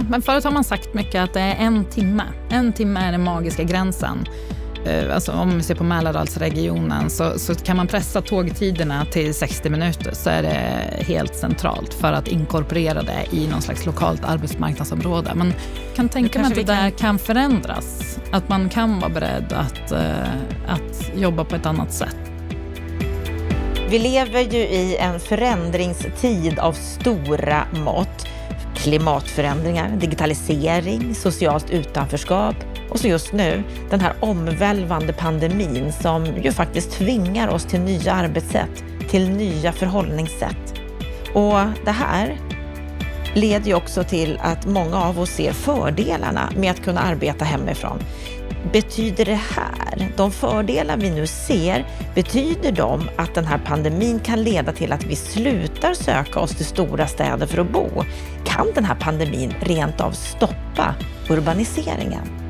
Ja, men förut har man sagt mycket att det är en timme. En timme är den magiska gränsen. Eh, alltså om vi ser på Mälardalsregionen så, så kan man pressa tågtiderna till 60 minuter så är det helt centralt för att inkorporera det i någon slags lokalt arbetsmarknadsområde. Man kan tänka mig att det där kan förändras. Att man kan vara beredd att, uh, att jobba på ett annat sätt. Vi lever ju i en förändringstid av stora mått. Klimatförändringar, digitalisering, socialt utanförskap och så just nu den här omvälvande pandemin som ju faktiskt tvingar oss till nya arbetssätt, till nya förhållningssätt. Och det här leder ju också till att många av oss ser fördelarna med att kunna arbeta hemifrån. Betyder det här, de fördelar vi nu ser, betyder de att den här pandemin kan leda till att vi slutar söka oss till stora städer för att bo? Kan den här pandemin rent av stoppa urbaniseringen?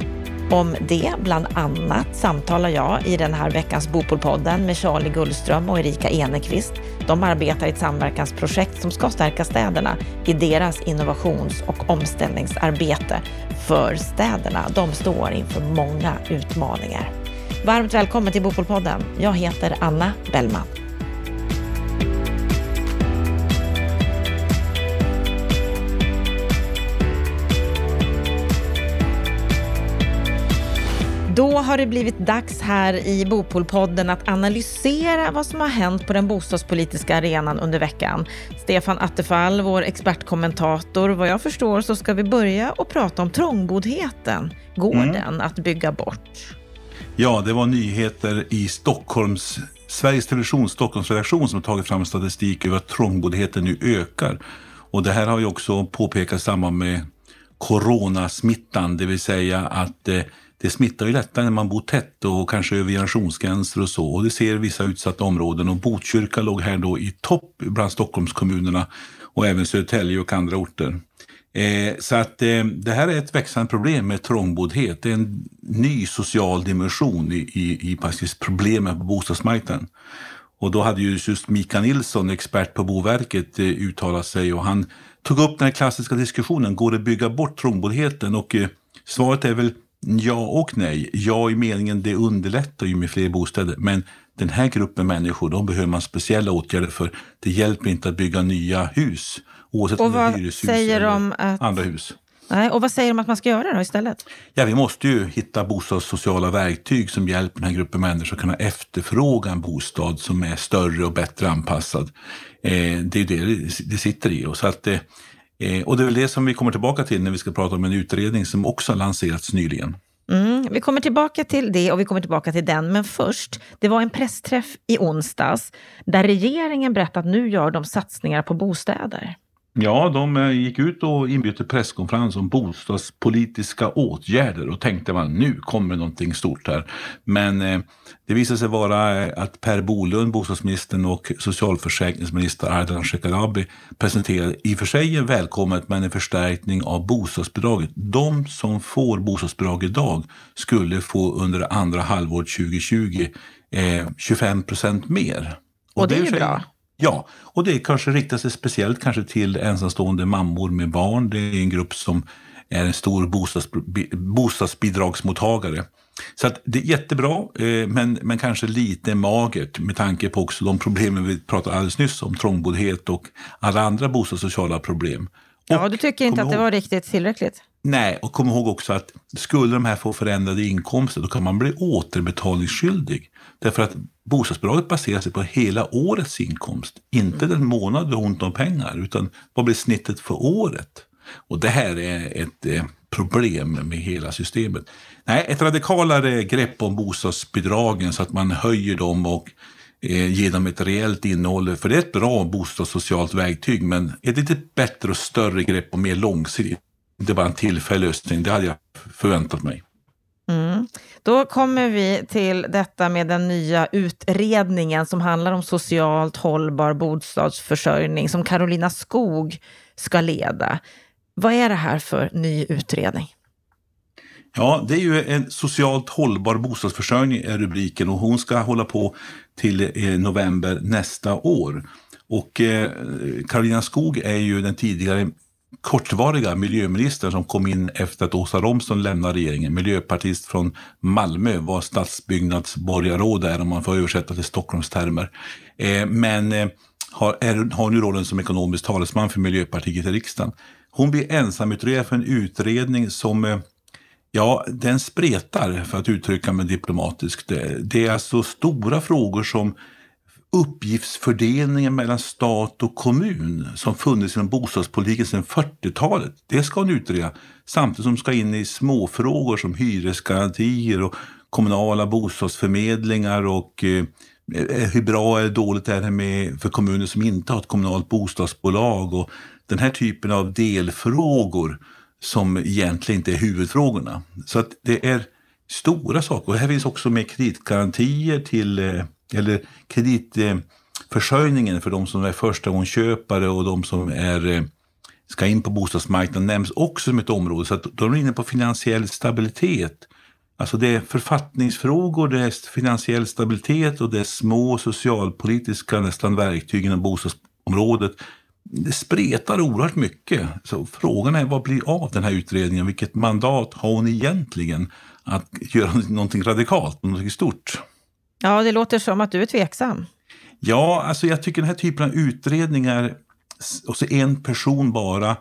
Om det bland annat samtalar jag i den här veckans Bopolpodden med Charlie Gullström och Erika Enekvist. De arbetar i ett samverkansprojekt som ska stärka städerna i deras innovations och omställningsarbete för städerna. De står inför många utmaningar. Varmt välkommen till Bopolpodden. Jag heter Anna Bellman. Då har det blivit dags här i Bopolpodden att analysera vad som har hänt på den bostadspolitiska arenan under veckan. Stefan Attefall, vår expertkommentator. Vad jag förstår så ska vi börja och prata om trångboddheten. Går mm. den att bygga bort? Ja, det var nyheter i Stockholms, Sveriges Televisions Stockholmsredaktion som har tagit fram statistik över att trångboddheten nu ökar. Och det här har ju också påpekats i samband med coronasmittan, det vill säga att eh, det smittar ju lättare när man bor tätt och kanske över generationsgränser och så. Och det ser vissa utsatta områden och Botkyrka låg här då i topp bland Stockholmskommunerna och även Södertälje och andra orter. Eh, så att eh, det här är ett växande problem med trångboddhet. Det är en ny social dimension i, i, i faktiskt problemen på bostadsmarknaden. Och då hade ju just Mika Nilsson, expert på Boverket, eh, uttalat sig och han tog upp den här klassiska diskussionen, går det att bygga bort trångboddheten? Och eh, svaret är väl Ja och nej. Ja i meningen det underlättar ju med fler bostäder. Men den här gruppen människor, de behöver man speciella åtgärder för. Det hjälper inte att bygga nya hus. Oavsett om det är hyreshus eller att... andra hus. Nej, och vad säger de att man ska göra då istället? Ja, vi måste ju hitta bostadssociala verktyg som hjälper den här gruppen människor att kunna efterfråga en bostad som är större och bättre anpassad. Eh, det är det det sitter i. Och så att, eh, Eh, och det är väl det som vi kommer tillbaka till när vi ska prata om en utredning som också har lanserats nyligen. Mm, vi kommer tillbaka till det och vi kommer tillbaka till den. Men först, det var en pressträff i onsdags där regeringen berättade att nu gör de satsningar på bostäder. Ja, de eh, gick ut och inbjöd till presskonferens om bostadspolitiska åtgärder och tänkte man nu kommer någonting stort här. Men eh, det visade sig vara eh, att Per Bolund, bostadsministern och socialförsäkringsminister Ardalan Shekarabi presenterade i och för sig välkommet men en förstärkning av bostadsbidraget. De som får bostadsbidrag idag skulle få under andra halvåret 2020 eh, 25 procent mer. Och, och det är ju bra. Ja, och det kanske riktar sig speciellt kanske till ensamstående mammor med barn. Det är en grupp som är en stor bostadsbidragsmottagare. Så att det är jättebra, eh, men, men kanske lite magert med tanke på också de problemen vi pratade alldeles nyss om, trångboddhet och alla andra bostadssociala problem. Ja, du tycker inte att det var riktigt tillräckligt? Nej, och kom ihåg också att skulle de här få förändrade inkomster, då kan man bli återbetalningsskyldig. Därför att bostadsbidraget baserar sig på hela årets inkomst, inte den månad du har ont om pengar, utan vad blir snittet för året? Och det här är ett eh, problem med hela systemet. Nej, ett radikalare grepp om bostadsbidragen så att man höjer dem och eh, ger dem ett reellt innehåll. För det är ett bra bostadssocialt verktyg, men ett lite bättre och större grepp och mer långsiktigt. Inte bara en tillfällig lösning, det hade jag förväntat mig. Mm. Då kommer vi till detta med den nya utredningen som handlar om socialt hållbar bostadsförsörjning som Carolina Skog ska leda. Vad är det här för ny utredning? Ja, det är ju en socialt hållbar bostadsförsörjning är rubriken och hon ska hålla på till eh, november nästa år. Och eh, Skog är ju den tidigare kortvariga miljöministern som kom in efter att Åsa Romson lämnade regeringen. Miljöpartist från Malmö var stadsbyggnadsborgarråd där om man får översätta till Stockholmstermer. Eh, men eh, har, är, har nu rollen som ekonomisk talesman för Miljöpartiet i riksdagen. Hon blir ensamutredare för en utredning som eh, Ja, den spretar för att uttrycka mig diplomatiskt. Det, det är alltså stora frågor som uppgiftsfördelningen mellan stat och kommun som funnits inom bostadspolitiken sedan 40-talet. Det ska hon utreda. Samtidigt som ska in i småfrågor som hyresgarantier och kommunala bostadsförmedlingar och eh, hur bra eller dåligt är det med för kommuner som inte har ett kommunalt bostadsbolag och den här typen av delfrågor som egentligen inte är huvudfrågorna. Så att det är stora saker. Och här finns också med kreditgarantier till eh, eller kreditförsörjningen för de som är förstagångsköpare och de som är, eh, ska in på bostadsmarknaden nämns också som ett område. Så att de är inne på finansiell stabilitet. Alltså det är författningsfrågor, det är finansiell stabilitet och det är små socialpolitiska nästan verktyg inom bostadsområdet. Det spretar oerhört mycket. Så frågan är vad blir av den här utredningen? Vilket mandat har hon egentligen att göra någonting radikalt, någonting stort? Ja, det låter som att du är tveksam. Ja, alltså jag tycker den här typen av utredningar, och så en person bara,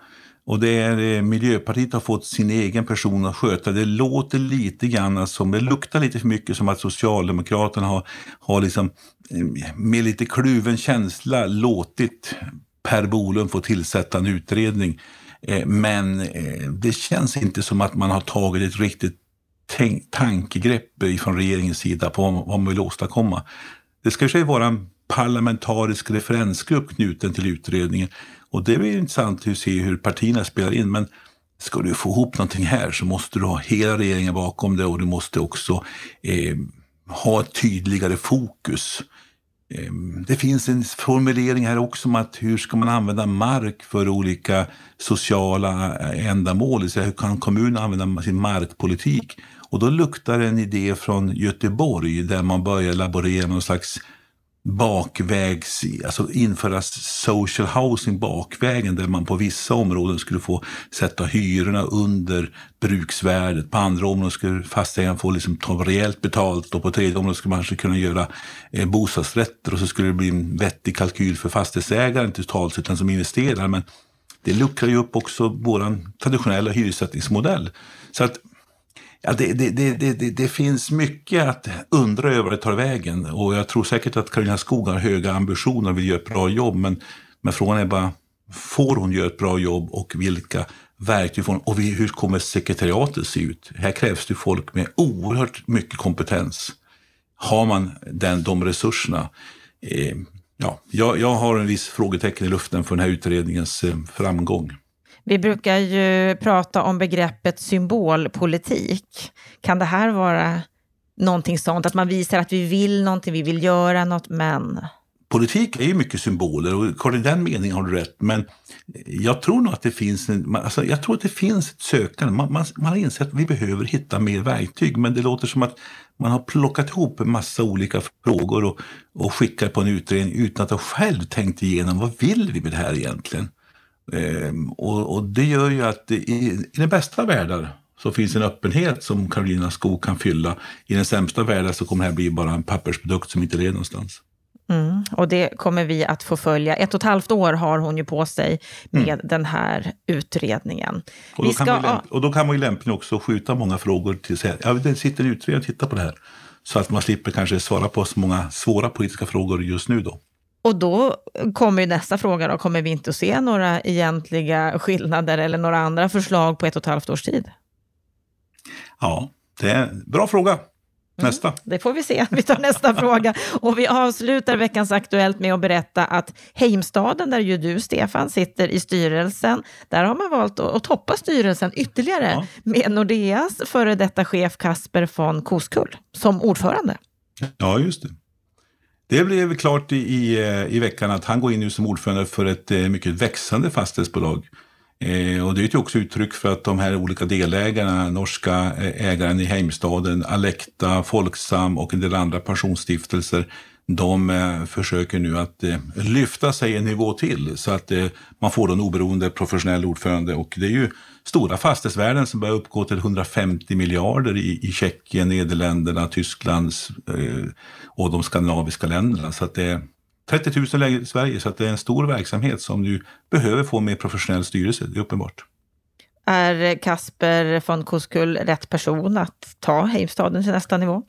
och det är eh, Miljöpartiet har fått sin egen person att sköta. Det låter lite grann som, det luktar lite för mycket som att Socialdemokraterna har, har liksom, eh, med lite kluven känsla låtit Per Bolund få tillsätta en utredning. Eh, men eh, det känns inte som att man har tagit ett riktigt tankegrepp från regeringens sida på vad man vill åstadkomma. Det ska ju vara en parlamentarisk referensgrupp knuten till utredningen och det blir intressant att se hur partierna spelar in. Men ska du få ihop någonting här så måste du ha hela regeringen bakom det och du måste också eh, ha ett tydligare fokus. Eh, det finns en formulering här också om att hur ska man använda mark för olika sociala eh, ändamål? hur kan kommunen använda sin markpolitik? Och då luktar en idé från Göteborg där man börjar laborera med någon slags bakvägs, alltså införa social housing bakvägen där man på vissa områden skulle få sätta hyrorna under bruksvärdet. På andra områden skulle fastighetsägaren få liksom ta rejält betalt och på tredje området skulle man kanske kunna göra eh, bostadsrätter och så skulle det bli en vettig kalkyl för fastighetsägaren totalt sett, den som investerar. Men det luckrar ju upp också vår traditionella hyressättningsmodell. Så att Ja, det, det, det, det, finns mycket att undra över det tar vägen och jag tror säkert att Karolina Skog har höga ambitioner och vill göra ett bra jobb men, men frågan är bara, får hon göra ett bra jobb och vilka verktyg får hon och hur kommer sekretariatet se ut? Här krävs det folk med oerhört mycket kompetens. Har man den, de resurserna? Eh, ja, jag, jag har en viss frågetecken i luften för den här utredningens eh, framgång. Vi brukar ju prata om begreppet symbolpolitik. Kan det här vara någonting sånt, att man visar att vi vill någonting, vi vill göra något, men... Politik är ju mycket symboler och i den meningen har du rätt. Men jag tror nog att det finns, en, alltså jag tror att det finns ett sökande. Man, man, man har insett att vi behöver hitta mer verktyg. Men det låter som att man har plockat ihop en massa olika frågor och, och skickat på en utredning utan att ha själv tänkt igenom vad vill vi med det här egentligen. Ehm, och, och, det gör ju att i, i den bästa världar så finns en öppenhet som Karolina Skog kan fylla. I den sämsta världen så kommer det här bli bara en pappersprodukt som inte leder någonstans. Mm, och det kommer vi att få följa. Ett och ett halvt år har hon ju på sig med mm. den här utredningen. Och då, ska, kan man, och då kan man ju lämpligen också skjuta många frågor till sig. Ja, det sitter en utredare och tittar på det här. Så att man slipper kanske svara på så många svåra politiska frågor just nu då. Och då kommer nästa fråga, då, kommer vi inte att se några egentliga skillnader eller några andra förslag på ett och ett halvt års tid? Ja, det är en bra fråga. Mm, nästa. Mm, det får vi se. Vi tar nästa fråga. Och vi avslutar veckans Aktuellt med att berätta att Heimstaden, där ju du, Stefan, sitter i styrelsen, där har man valt att, att toppa styrelsen ytterligare ja. med Nordeas före detta chef Kasper von Koskull som ordförande. Ja, just det. Det blev klart i, i, eh, i veckan att han går in nu som ordförande för ett eh, mycket växande fastighetsbolag. Eh, och det är ju också uttryck för att de här olika delägarna, norska eh, ägaren i Heimstaden, Alekta, Folksam och en del andra pensionsstiftelser de eh, försöker nu att eh, lyfta sig en nivå till så att eh, man får en oberoende professionell ordförande. Och det är ju stora fastighetsvärden som börjar uppgå till 150 miljarder i, i Tjeckien, Nederländerna, Tyskland eh, och de skandinaviska länderna. Så att det är 30 000 lägenheter i Sverige, så att det är en stor verksamhet som nu behöver få mer professionell styrelse, det är uppenbart. Är Kasper von Koskull rätt person att ta Heimstaden till nästa nivå?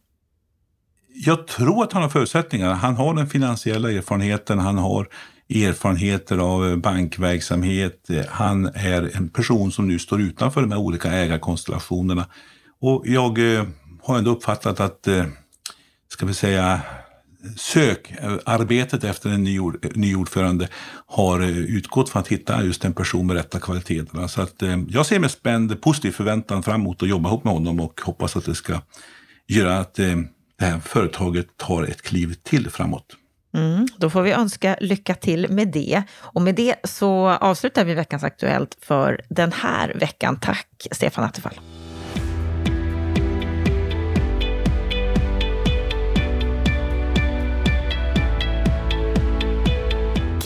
Jag tror att han har förutsättningar. Han har den finansiella erfarenheten, han har erfarenheter av bankverksamhet. Han är en person som nu står utanför de här olika ägarkonstellationerna. Och jag eh, har ändå uppfattat att, eh, ska vi säga, sökarbetet efter en ny, ny ordförande har eh, utgått från att hitta just en person med rätta kvaliteterna. Så att, eh, jag ser med spänd positiv förväntan fram emot att jobba ihop med honom och hoppas att det ska göra att eh, det här företaget tar ett kliv till framåt. Mm, då får vi önska lycka till med det. Och med det så avslutar vi veckans Aktuellt för den här veckan. Tack Stefan Attefall.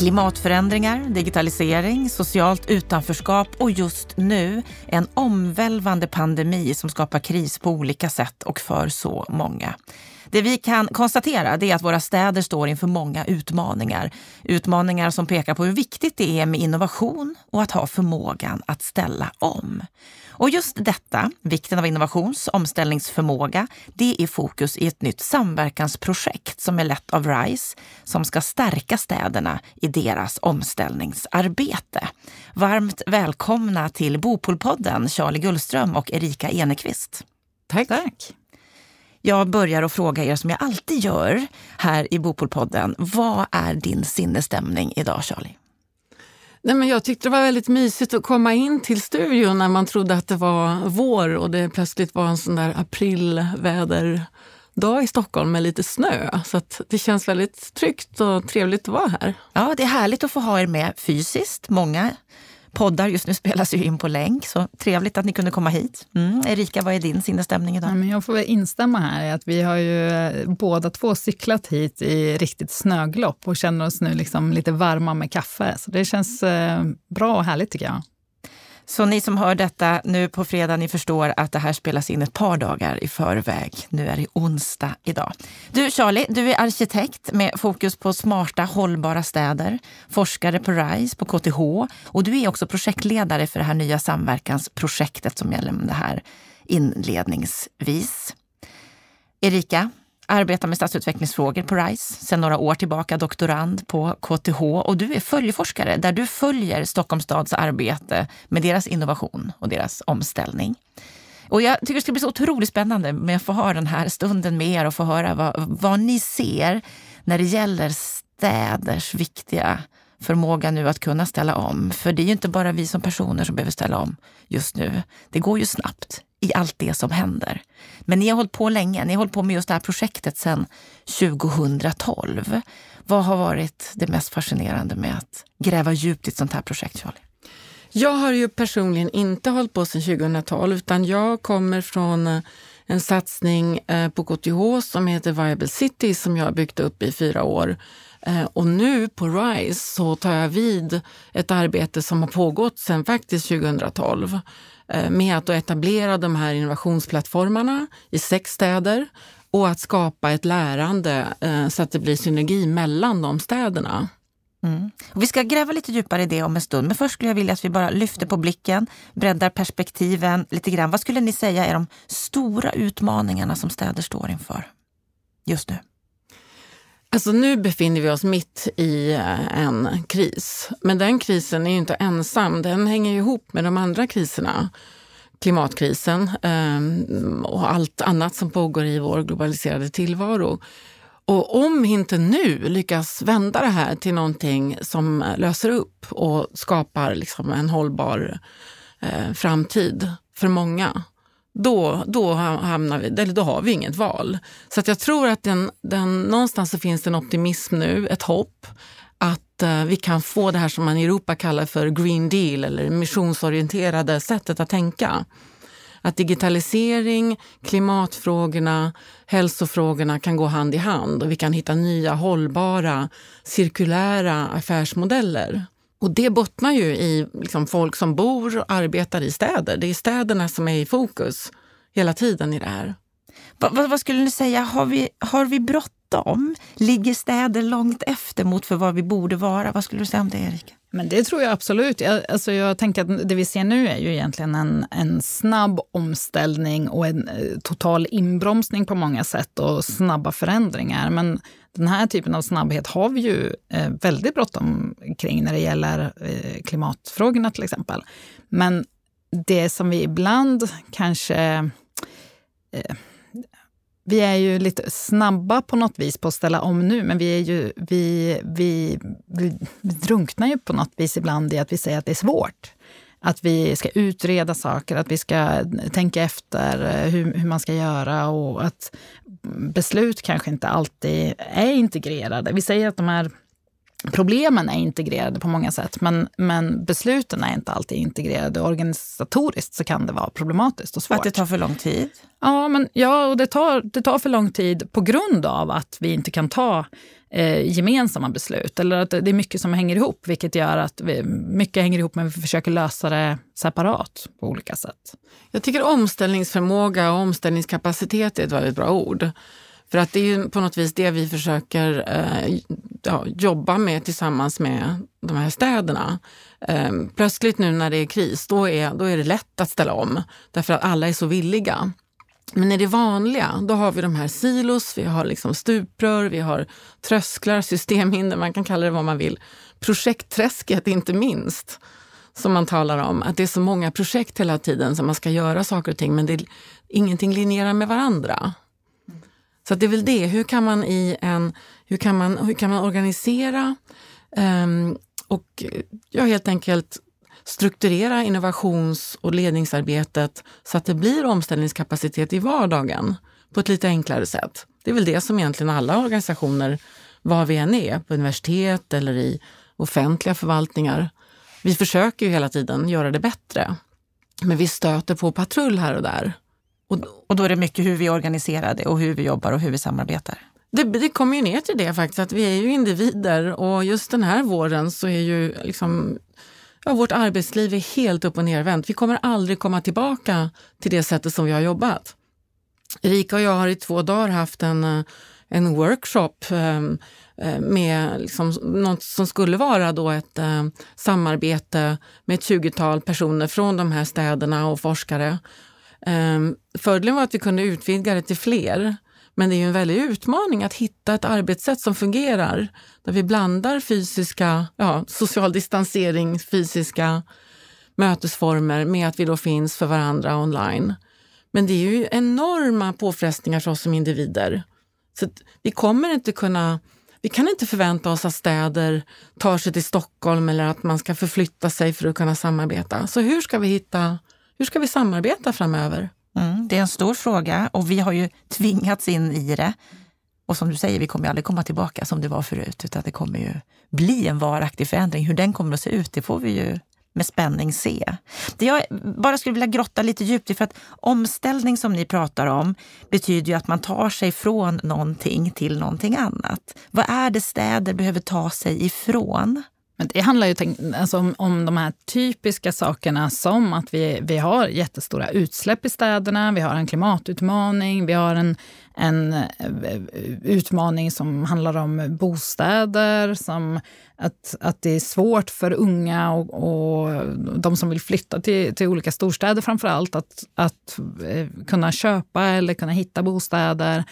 Klimatförändringar, digitalisering, socialt utanförskap och just nu en omvälvande pandemi som skapar kris på olika sätt och för så många. Det vi kan konstatera är att våra städer står inför många utmaningar. Utmaningar som pekar på hur viktigt det är med innovation och att ha förmågan att ställa om. Och just detta, vikten av innovations omställningsförmåga, det är fokus i ett nytt samverkansprojekt som är lett av RISE som ska stärka städerna i deras omställningsarbete. Varmt välkomna till Bopolpodden Charlie Gullström och Erika Enekvist. Tack. Tack. Jag börjar att fråga er som jag alltid gör här i Bopolpodden. Vad är din sinnesstämning idag Charlie? Nej, men jag tyckte det var väldigt mysigt att komma in till studion när man trodde att det var vår och det plötsligt var en sån där aprilväderdag i Stockholm med lite snö. Så det känns väldigt tryggt och trevligt att vara här. Ja, det är härligt att få ha er med fysiskt. Många poddar just nu spelas ju in på länk, så trevligt att ni kunde komma hit. Mm. Erika, vad är din sinnesstämning idag? Ja, men jag får väl instämma här att vi har ju eh, båda två cyklat hit i riktigt snöglopp och känner oss nu liksom lite varma med kaffe. Så det känns eh, bra och härligt tycker jag. Så ni som hör detta nu på fredag, ni förstår att det här spelas in ett par dagar i förväg. Nu är det onsdag idag. Du Charlie, du är arkitekt med fokus på smarta, hållbara städer, forskare på RISE, på KTH och du är också projektledare för det här nya samverkansprojektet som jag nämnde här inledningsvis. Erika, arbetar med stadsutvecklingsfrågor på RISE sedan några år tillbaka, doktorand på KTH och du är följeforskare där du följer Stockholms stads arbete med deras innovation och deras omställning. Och jag tycker det ska bli så otroligt spännande med att få ha den här stunden med er och få höra vad, vad ni ser när det gäller städers viktiga förmåga nu att kunna ställa om. För det är ju inte bara vi som personer som behöver ställa om just nu. Det går ju snabbt i allt det som händer. Men ni har hållit på länge. Ni har hållit på med just det här projektet sedan 2012. Vad har varit det mest fascinerande med att gräva djupt i ett sånt här projekt, Charlie? Jag har ju personligen inte hållit på sedan 2012 utan jag kommer från eh, en satsning eh, på KTH som heter Viable City som jag har byggt upp i fyra år. Eh, och nu på RISE så tar jag vid ett arbete som har pågått sedan faktiskt 2012 Eh, med att etablera de här innovationsplattformarna i sex städer och att skapa ett lärande eh, så att det blir synergi mellan de städerna. Mm. vi ska gräva lite djupare i det om en stund, men först skulle jag vilja att vi bara lyfter på blicken, breddar perspektiven lite grann. Vad skulle ni säga är de stora utmaningarna som städer står inför just nu? Alltså nu befinner vi oss mitt i eh, en kris. Men den krisen är ju inte ensam. Den hänger ihop med de andra kriserna. Klimatkrisen eh, och allt annat som pågår i vår globaliserade tillvaro. Och om vi inte nu lyckas vända det här till någonting som löser upp och skapar liksom en hållbar eh, framtid för många, då, då, hamnar vi, eller då har vi inget val. Så att jag tror att den, den, någonstans så finns det en optimism nu, ett hopp att uh, vi kan få det här som man i Europa kallar för green deal eller missionsorienterade sättet att tänka. att digitalisering, klimatfrågorna, hälsofrågorna kan gå hand i hand och vi kan hitta nya hållbara, cirkulära affärsmodeller. Och det bottnar ju i liksom folk som bor och arbetar i städer. Det är städerna som är i fokus hela tiden i det här. Vad, vad, vad skulle ni säga, har vi, har vi bråttom? Ligger städer långt efter mot för vad vi borde vara? Vad skulle du säga om det, Erika? Men det tror jag absolut. Jag, alltså jag tänker att det vi ser nu är ju egentligen en, en snabb omställning och en eh, total inbromsning på många sätt och snabba förändringar. Men den här typen av snabbhet har vi ju eh, väldigt bråttom kring när det gäller eh, klimatfrågorna till exempel. Men det som vi ibland kanske eh, vi är ju lite snabba på något vis på att ställa om nu, men vi, är ju, vi, vi, vi, vi drunknar ju på något vis ibland i att vi säger att det är svårt. Att vi ska utreda saker, att vi ska tänka efter eh, hur, hur man ska göra och att beslut kanske inte alltid är integrerade. Vi säger att de här problemen är integrerade på många sätt, men, men besluten är inte alltid integrerade. Organisatoriskt så kan det vara problematiskt och svårt. Att det tar för lång tid? Ja, men, ja och det tar, det tar för lång tid på grund av att vi inte kan ta eh, gemensamma beslut. Eller att det är mycket som hänger ihop, vilket gör att vi, mycket hänger ihop men vi försöker lösa det separat på olika sätt. Jag tycker omställningsförmåga och omställningskapacitet är ett väldigt bra ord. För att det är ju på något vis det vi försöker eh, ja, jobba med tillsammans med de här städerna. Eh, plötsligt nu när det är kris, då är, då är det lätt att ställa om därför att alla är så villiga. Men i det vanliga, då har vi de här silos, vi har liksom stuprör, vi har trösklar, systemhinder, man kan kalla det vad man vill. Projektträsket inte minst, som man talar om. Att det är så många projekt hela tiden som man ska göra saker och ting men det, ingenting linjerar med varandra. Så det är väl det, hur kan man, i en, hur kan man, hur kan man organisera um, och ja, helt enkelt strukturera innovations och ledningsarbetet så att det blir omställningskapacitet i vardagen på ett lite enklare sätt. Det är väl det som egentligen alla organisationer, var vi än är, på universitet eller i offentliga förvaltningar, vi försöker ju hela tiden göra det bättre. Men vi stöter på patrull här och där. Och, och då är det mycket hur vi organiserar det och hur vi jobbar och hur vi samarbetar? Det, det kommer ju ner till det faktiskt, att vi är ju individer och just den här våren så är ju liksom Ja, vårt arbetsliv är helt upp och nervänt. Vi kommer aldrig komma tillbaka till det sättet som vi har jobbat. Erika och jag har i två dagar haft en, eh, en workshop ehm, eh, med liksom något som skulle vara då ett eh, samarbete med ett tjugotal personer från de här städerna och forskare. Um, fördelen var att vi kunde utvidga det till fler. Men det är ju en väldig utmaning att hitta ett arbetssätt som fungerar där vi blandar fysiska, ja, social distansering, fysiska mötesformer med att vi då finns för varandra online. Men det är ju enorma påfrestningar för oss som individer. Så vi kommer inte kunna vi kan inte förvänta oss att städer tar sig till Stockholm eller att man ska förflytta sig för att kunna samarbeta. Så hur ska vi hitta, hur ska vi samarbeta framöver? Mm, det är en stor fråga och vi har ju tvingats in i det. Och som du säger, vi kommer aldrig komma tillbaka som det var förut, utan det kommer ju bli en varaktig förändring. Hur den kommer att se ut, det får vi ju med spänning se. Det jag bara skulle vilja grotta lite djupt i, för att omställning som ni pratar om betyder ju att man tar sig från någonting till någonting annat. Vad är det städer behöver ta sig ifrån? Men det handlar ju alltså om, om de här typiska sakerna som att vi, vi har jättestora utsläpp i städerna, vi har en klimatutmaning, vi har en, en eh, utmaning som handlar om bostäder, som att, att det är svårt för unga och, och de som vill flytta till, till olika storstäder framför allt att, att eh, kunna köpa eller kunna hitta bostäder.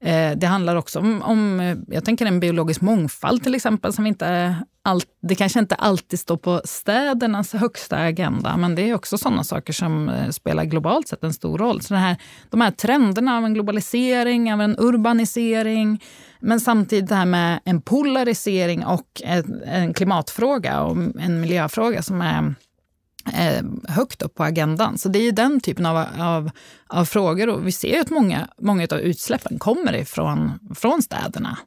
Eh, det handlar också om, om, eh, jag tänker en biologisk mångfald till exempel, som inte all, det kanske inte alltid står på städernas högsta agenda, men det är också sådana saker som eh, spelar globalt sett en stor roll. Så här, de här trenderna av en globalisering, av en urbanisering, men samtidigt det här med en polarisering och en, en klimatfråga och en miljöfråga som är Eh, högt upp på agendan. Så det är den typen av, av, av frågor. Och vi ser ju att många, många av utsläppen kommer ifrån från städerna.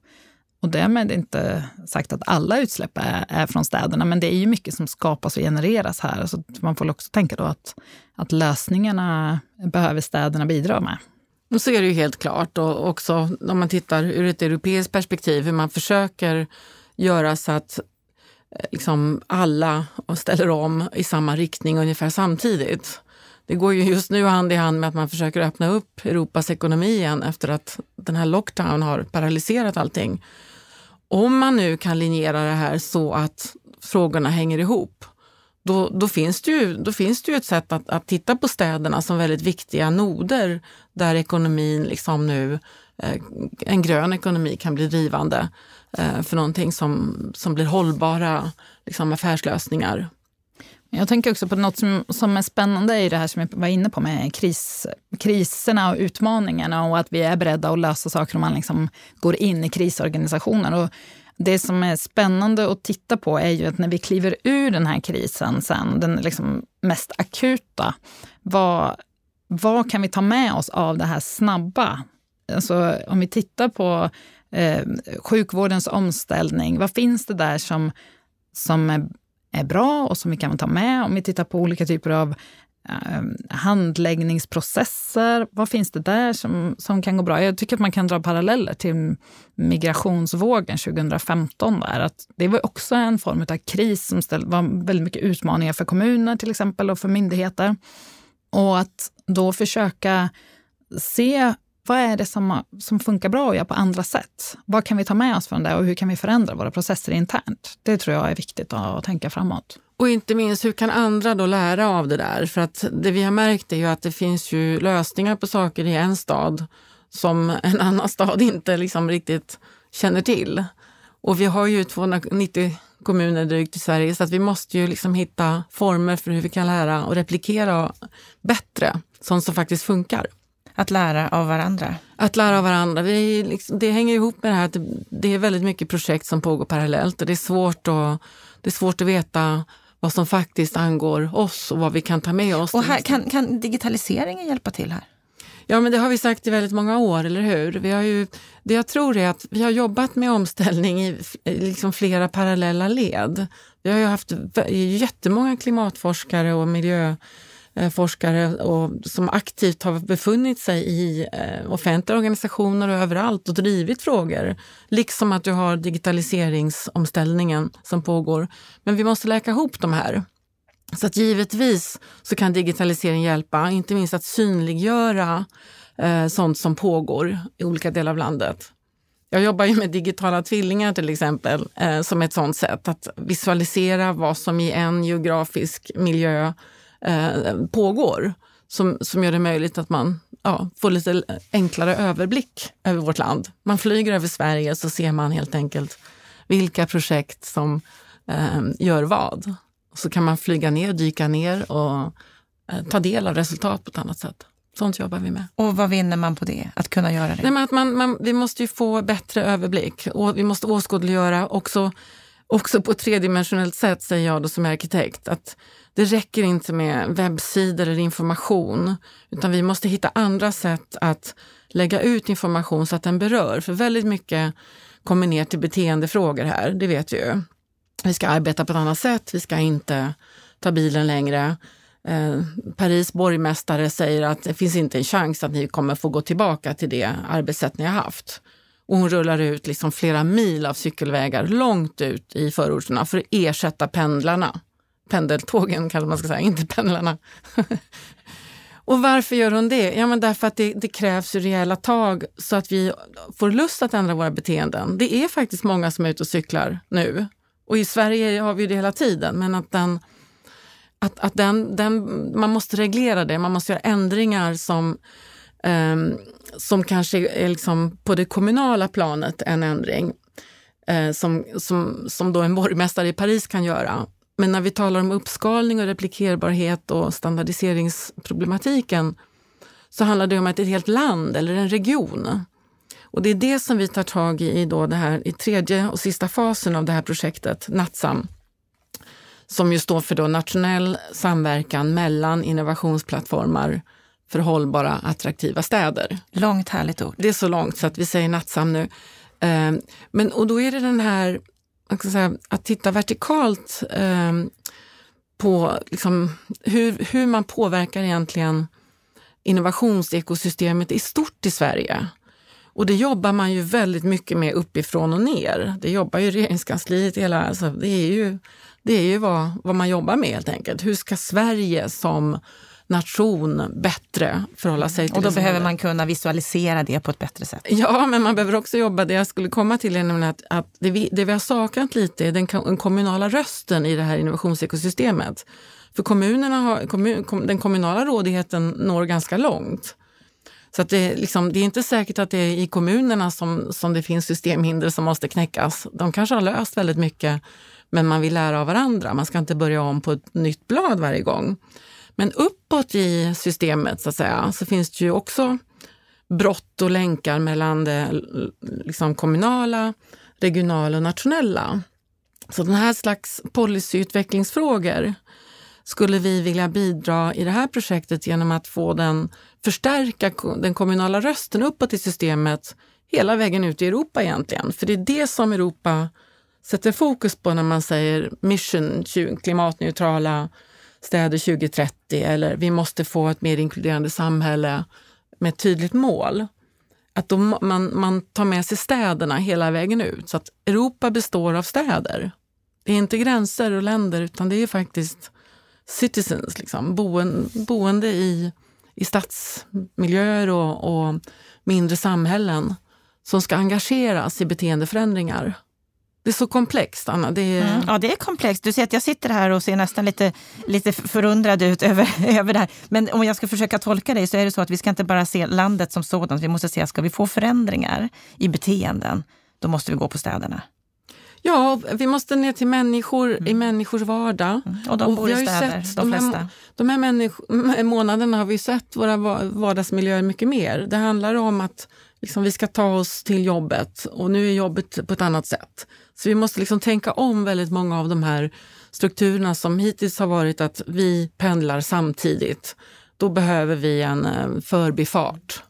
och därmed inte sagt att alla utsläpp är, är, från städerna, men det är ju mycket som skapas och genereras här. Så man får också tänka då att, att lösningarna behöver städerna bidra med. Och så är det ju helt klart och också om man tittar ur ett europeiskt perspektiv hur man försöker göra så att Eh, liksom alla och ställer om i samma riktning ungefär samtidigt. Det går ju just nu hand i hand med att man försöker öppna upp Europas ekonomi igen efter att den här lockdown har paralyserat allting. Om man nu kan linjera det här så att frågorna hänger ihop, då, då, finns, det ju, då finns det ju ett sätt att, att titta på städerna som väldigt viktiga noder där ekonomin liksom nu, eh, en grön ekonomi kan bli drivande Eh, för någonting som, som blir hållbara liksom affärslösningar. Jag tänker också på något som, som är spännande i det här som jag var inne på med kris, kriserna och utmaningarna och att vi är beredda att lösa saker om man liksom går in i krisorganisationer. Och det som är spännande att titta på är ju att när vi kliver ur den här krisen sen, den liksom mest akuta, vad, vad kan vi ta med oss av det här snabba? Alltså, om vi tittar på eh, sjukvårdens omställning, vad finns det där som, som är är bra och som vi kan ta med om vi tittar på olika typer av eh, handläggningsprocesser. Vad finns det där som, som kan gå bra? Jag tycker att man kan dra paralleller till migrationsvågen 2015. Där. Att det var också en form av kris som ställ, var väldigt mycket utmaningar för kommuner till exempel och för myndigheter. Och att då försöka se vad är det som, som funkar bra att göra på andra sätt? Vad kan vi ta med oss från det och hur kan vi förändra våra processer internt? Det tror jag är viktigt att tänka framåt. Och inte minst, hur kan andra då lära av det där? För att det vi har märkt är ju att det finns ju lösningar på saker i en stad som en annan stad inte liksom riktigt känner till. Och vi har ju 290 kommuner drygt i Sverige så att vi måste ju liksom hitta former för hur vi kan lära och replikera bättre, sånt som faktiskt funkar. Att lära av varandra? Att lära av varandra. Vi liksom, det hänger ihop med det här att det, är väldigt mycket projekt som pågår parallellt och det är, svårt att, det är svårt att veta vad som faktiskt angår oss och vad vi kan ta med oss. Och här, kan, kan digitaliseringen hjälpa till här? Ja, men det har vi sagt i väldigt många år, eller hur? Vi har ju, det jag tror är att vi har jobbat med omställning i liksom flera parallella led. Vi har ju haft jättemånga klimatforskare och miljö Eh, forskare och, som aktivt har befunnit sig i eh, offentliga organisationer och överallt och drivit frågor. Liksom att du har digitaliseringsomställningen som pågår. Men vi måste läka ihop de här. Så att givetvis så kan digitalisering hjälpa, inte minst att synliggöra eh, sånt som pågår i olika delar av landet. Jag jobbar ju med digitala tvillingar till exempel, eh, som ett sånt sätt att visualisera vad som i en geografisk miljö eh, pågår som, som gör det möjligt att man ja, får lite enklare överblick över vårt land. Man flyger över Sverige så ser man helt enkelt vilka projekt som eh, gör vad. Så kan man flyga ner, dyka ner och eh, ta del av resultat på ett annat sätt. Sånt jobbar vi med. Och vad vinner man på det? Att kunna göra det? Nej, men att man, man, vi måste ju få bättre överblick och vi måste åskådliggöra också, också på ett tredimensionellt sätt, säger jag då som arkitekt. Att det räcker inte med webbsidor eller information, utan vi måste hitta andra sätt att lägga ut information så att den berör. För väldigt mycket kommer ner till beteendefrågor här, det vet vi ju. Vi ska arbeta på ett annat sätt, vi ska inte ta bilen längre. Eh, Paris borgmästare säger att det finns inte en chans att ni kommer få gå tillbaka till det arbetssätt ni har haft. Och hon rullar ut liksom flera mil av cykelvägar långt ut i förorterna för att ersätta pendlarna pendeltågen kanske man ska säga, inte pendlarna. och varför gör hon det? Ja, men därför att det, det krävs rejäla tag så att vi får lust att ändra våra beteenden. Det är faktiskt många som är ute och cyklar nu. Och i Sverige har vi det hela tiden, men att den att, att den, den, man måste reglera det, man måste göra ändringar som, um, som kanske är liksom på det kommunala planet en ändring. eh, som, som, som då en borgmästare i Paris kan göra. Men när vi talar om uppskalning och replikerbarhet och standardiseringsproblematiken så handlar det om att ett helt land eller en region. Och det är det som vi tar tag i då det här, i tredje och sista fasen av det här projektet, Natsam, som ju står för då nationell samverkan mellan innovationsplattformar för hållbara, attraktiva städer. Långt härligt ord. Det är så långt så att vi säger Natsam nu. Eh, men, och då är det den här, säga, att titta vertikalt eh, på liksom, hur, hur man påverkar egentligen innovationsekosystemet i stort i Sverige. Och det jobbar man ju väldigt mycket med uppifrån och ner. Det jobbar ju regeringskansliet hela, alltså det är ju, det är ju vad, vad man jobbar med helt enkelt. Hur ska Sverige som nation bättre förhålla sig till Och då behöver man kunna visualisera det på ett bättre sätt. Ja, men man behöver också jobba, det jag skulle komma till är att, att det, vi, det vi har saknat lite är den, den kommunala rösten i det här innovationsekosystemet. För kommunerna har, kommun, kom, den kommunala rådigheten når ganska långt. Så att det, liksom, det är inte säkert att det är i kommunerna som, som det finns systemhinder som måste knäckas. De kanske har löst väldigt mycket, men man vill lära av varandra. Man ska inte börja om på ett nytt blad varje gång. Men uppåt i systemet så, att säga, så finns det ju också brott och länkar mellan det liksom kommunala, regionala och nationella. Så den här slags policyutvecklingsfrågor skulle vi vilja bidra i det här projektet genom att få den förstärka den kommunala rösten uppåt i systemet hela vägen ut i Europa egentligen. För det är det som Europa sätter fokus på när man säger mission klimatneutrala städer 2030 eller vi måste få ett mer inkluderande samhälle med ett tydligt mål. Att de, man, man tar med sig städerna hela vägen ut. Så att Europa består av städer. Det är inte gränser och länder utan det är faktiskt citizens, liksom, boende, boende i, i stadsmiljöer och, och mindre samhällen som ska engageras i beteendeförändringar. Det är så komplext, Anna. Det är... Mm, ja, det är komplext. Du ser att jag sitter här och ser nästan lite, lite förundrad ut över, över det här. Men om jag ska försöka tolka dig så är det så att vi ska inte bara se landet som sådant. Vi måste se, ska vi få förändringar i beteenden, då måste vi gå på städerna. Ja, vi måste ner till människor mm. i människors vardag. Mm. Och de bor i städer, sett, de flesta. De här, de här månaderna har vi sett våra vardagsmiljöer mycket mer. Det handlar om att liksom, vi ska ta oss till jobbet och nu är jobbet på ett annat sätt. Så vi måste liksom tänka om väldigt många av de här strukturerna som hittills har varit att vi pendlar samtidigt. Då behöver vi en eh, förbifart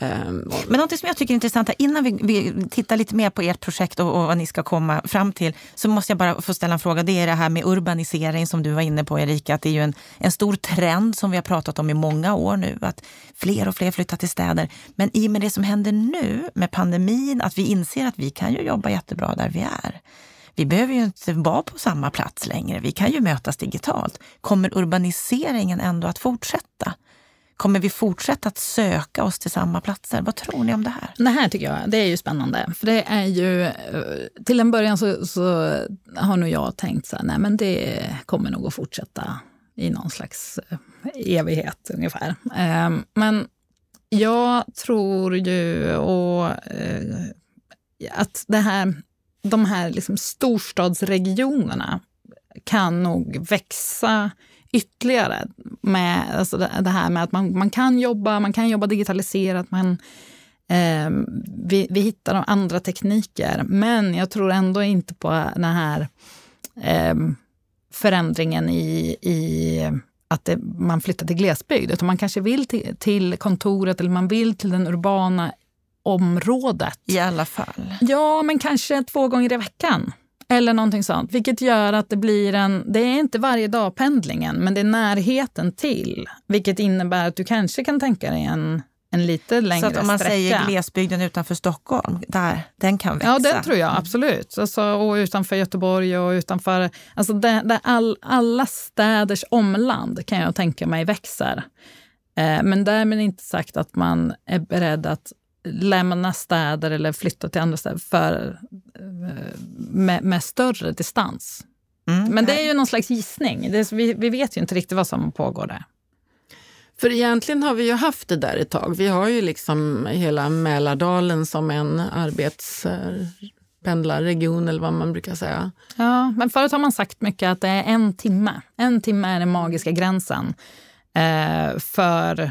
Ehm, Men något som jag tycker är intressant, här, innan vi, vi, tittar lite mer på ert projekt och, och, vad ni ska komma fram till, så måste jag bara få ställa en fråga. Det är det här med urbanisering som du var inne på Erika, att det är ju en, en stor trend som vi har pratat om i många år nu, att fler och fler flyttar till städer. Men i och med det som händer nu med pandemin, att vi inser att vi kan ju jobba jättebra där vi är. Vi behöver ju inte vara på samma plats längre, vi kan ju mötas digitalt. Kommer urbaniseringen ändå att fortsätta? Kommer vi fortsätta att söka oss till samma platser? Vad tror ni om det här? Det här tycker jag det är ju spännande. För det är ju, eh, till en början så, så har nog jag tänkt så här, nej men det kommer nog att fortsätta i någon slags eh, evighet ungefär. Ehm, men jag tror ju och, eh, att det här, de här liksom storstadsregionerna kan nog växa ytterligare med alltså det, här med att man, man kan jobba, man kan jobba digitaliserat, man, eh, vi, vi hittar andra tekniker. Men jag tror ändå inte på den här eh, förändringen i, i att det, man flyttar till glesbygd, utan man kanske vill till, till kontoret eller man vill till den urbana området. I alla fall. Ja, men kanske två gånger i veckan. Eller någonting sånt. Vilket gör att det blir en, det är inte varje dag pendlingen, men det är närheten till. Vilket innebär att du kanske kan tänka dig en, en lite längre sträcka. Så om man sträcka. säger glesbygden utanför Stockholm, där, den kan växa? Ja, den tror jag absolut. Alltså, och utanför Göteborg och utanför... Alltså det, det all, alla städers omland kan jag tänka mig växer. Eh, men därmed inte sagt att man är beredd att lämna städer eller flytta till andra städer för, eh, med, med större distans. Mm. Men det är ju någon slags gissning. Det vi, vi vet ju inte riktigt vad som pågår där. För egentligen har vi ju haft det där ett tag. Vi har ju liksom hela Mälardalen som en arbetspendlarregion eller vad man brukar säga. Ja, men förut har man sagt mycket att det är en timme. En timme är den magiska gränsen eh, för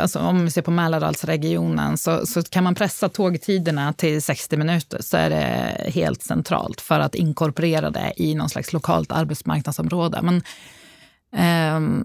alltså om vi ser på Mälardalsregionen, så, så kan man pressa tågtiderna till 60 minuter så är det helt centralt för att inkorporera det i någon slags lokalt arbetsmarknadsområde. Men, eh,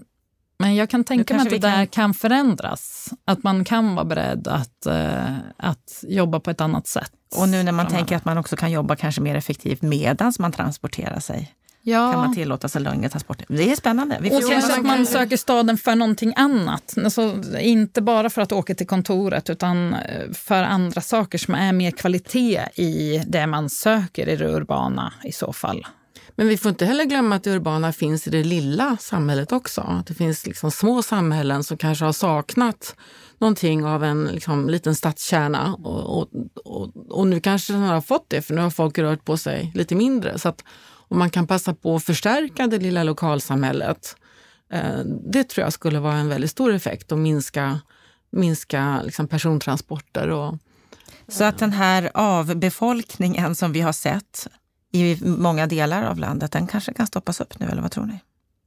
Men jag kan tänka mig att det kan- där kan förändras. Att man kan vara beredd att, eh, att jobba på ett annat sätt. Och nu när man framöver. tänker att man också kan jobba kanske mer effektivt medan man transporterar sig. Ja. Kan man tillåta sig längre transporter? Det är spännande. Vi Och kanske att man söker staden för någonting annat. Alltså, inte bara för att åka till kontoret utan eh, för andra saker som är mer kvalitet i det man söker i det urbana i så fall. Men vi får inte heller glömma att det urbana finns i det lilla samhället också. Att Det finns liksom små samhällen som kanske har saknat någonting av en liksom, liten stadskärna. Och, och, och, och nu kanske den har fått det, för nu har folk rört på sig lite mindre. Så att om man kan passa på att förstärka det lilla lokalsamhället, eh, det tror jag skulle vara en väldigt stor effekt och minska, minska liksom, persontransporter. Och, Så att den här avbefolkningen som vi har sett i många delar av landet, den kanske kan stoppas upp nu, eller vad tror ni?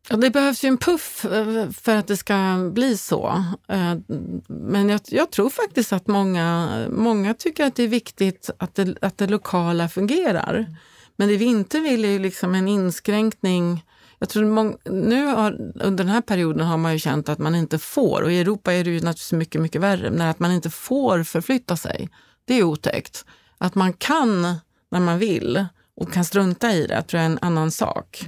Ja, det behövs ju en puff eh, för att det ska bli så. Eh, Men jag, jag tror faktiskt att många, många tycker att det är viktigt att det, att det lokala fungerar. Men det vi inte vill är ju liksom en inskränkning. Jag tror nu har, under den här perioden har man ju känt att man inte får, och i Europa är det ju naturligtvis mycket, mycket värre, men att man inte får förflytta sig. Det är otäckt. Att man kan när man vill och kan strunta i det, tror jag är en annan sak.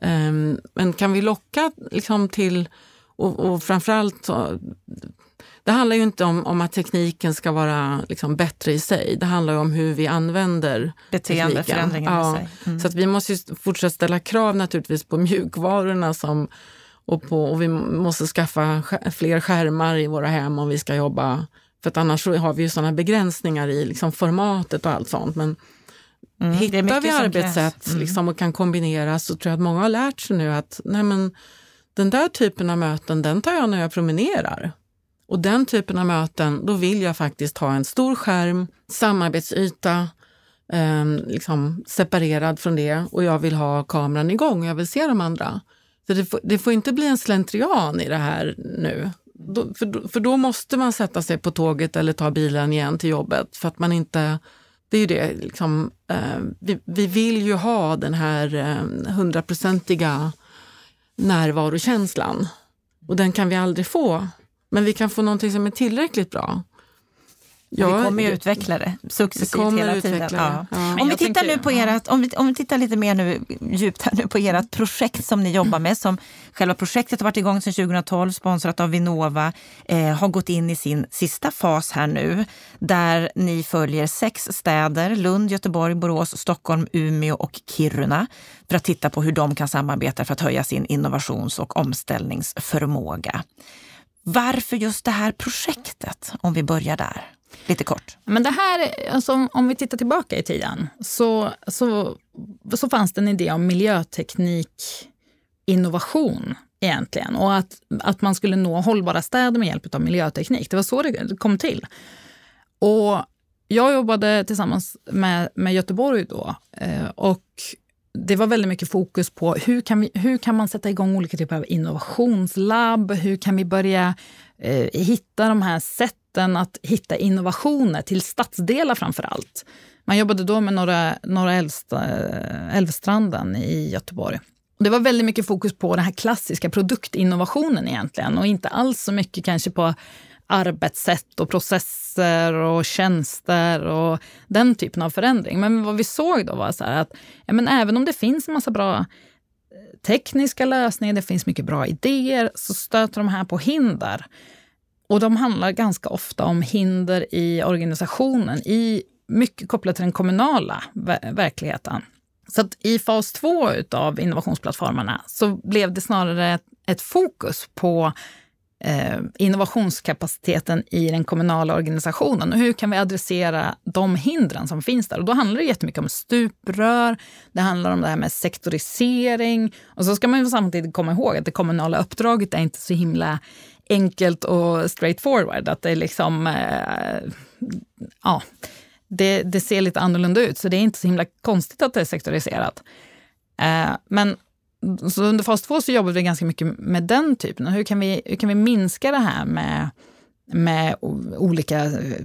Ehm, men kan vi locka liksom till, och, och framförallt, så, det handlar ju inte om, om att tekniken ska vara liksom bättre i sig. Det handlar ju om hur vi använder. Beteendeförändringen Ja, i sig. Mm. Så att vi måste ju fortsätta ställa krav naturligtvis på mjukvarorna som, och, på, och vi måste skaffa sk- fler skärmar i våra hem om vi ska jobba. För att annars har vi ju sådana begränsningar i liksom formatet och allt sånt. Men Mm, Hittar vi arbetssätt. Mm. liksom, och kan kombinera så tror jag att många har lärt sig nu att nej men, den där typen av möten den tar jag när jag promenerar. Och den typen av möten, då vill jag faktiskt ha en stor skärm, samarbetsyta, eh, liksom separerad från det och jag vill ha kameran igång och jag vill se de andra. Så det, får, det får inte bli en slentrian i det här nu. Då, för, för då måste man sätta sig på tåget eller ta bilen igen till jobbet för att man inte det är ju det, liksom, eh, vi, vi vill ju ha den här eh, hundraprocentiga närvarokänslan. Och den kan vi aldrig få. Men vi kan få någonting som är tillräckligt bra. vi kommer ju utveckla det successivt Vi kommer hela tiden. det. Ja. Om vi tittar nu på ert, om vi, om vi tittar lite mer nu djupt här nu på ert projekt som ni jobbar med. Som själva projektet har varit igång sedan 2012, sponsrat av Vinnova, eh, har gått in i sin sista fas här nu. Där ni följer sex städer, Lund, Göteborg, Borås, Stockholm, Umeå och Kiruna. För att titta på hur de kan samarbeta för att höja sin innovations och omställningsförmåga. Varför just det här projektet? Om vi börjar där, lite kort. Men det här, alltså, om- vi tittar tillbaka i tiden så, så, så fanns det en idé om miljöteknik innovation egentligen och att, att man skulle nå hållbara städer med hjälp av miljöteknik. Det var så det kom till. Och jag jobbade tillsammans med, med Göteborg då eh, och det var väldigt mycket fokus på hur kan, vi, hur kan man sätta igång olika typer av innovationslabb? Hur kan vi börja eh, hitta de här sätten att hitta innovationer till stadsdelar framför allt. Man jobbade då med Norra, norra Älvsta, Älvstranden i Göteborg. Det var väldigt mycket fokus på den här klassiska produktinnovationen egentligen och inte alls så mycket kanske på arbetssätt och processer och tjänster och den typen av förändring. Men vad vi såg då var så här att ja, men även om det finns en massa bra eh, tekniska lösningar, det finns mycket bra idéer, så stöter de här på hinder. Och de handlar ganska ofta om hinder i organisationen, i mycket kopplat till den kommunala verkligheten. Så att i fas två av innovationsplattformarna så blev det snarare ett, ett fokus på Eh, innovationskapaciteten i den kommunala organisationen och hur kan vi adressera de hindren som finns där. Och då handlar det jättemycket om stuprör, det handlar om det här med sektorisering och så ska man ju samtidigt komma ihåg att det kommunala uppdraget är inte så himla enkelt och straightforward. Att det är liksom, eh, ja, det, det ser lite annorlunda ut, så det är inte så himla konstigt att det är sektoriserat. Eh, men så under fas 2 så jobbade vi ganska mycket med den typen. Hur kan vi, hur kan vi minska det här med, med olika eh,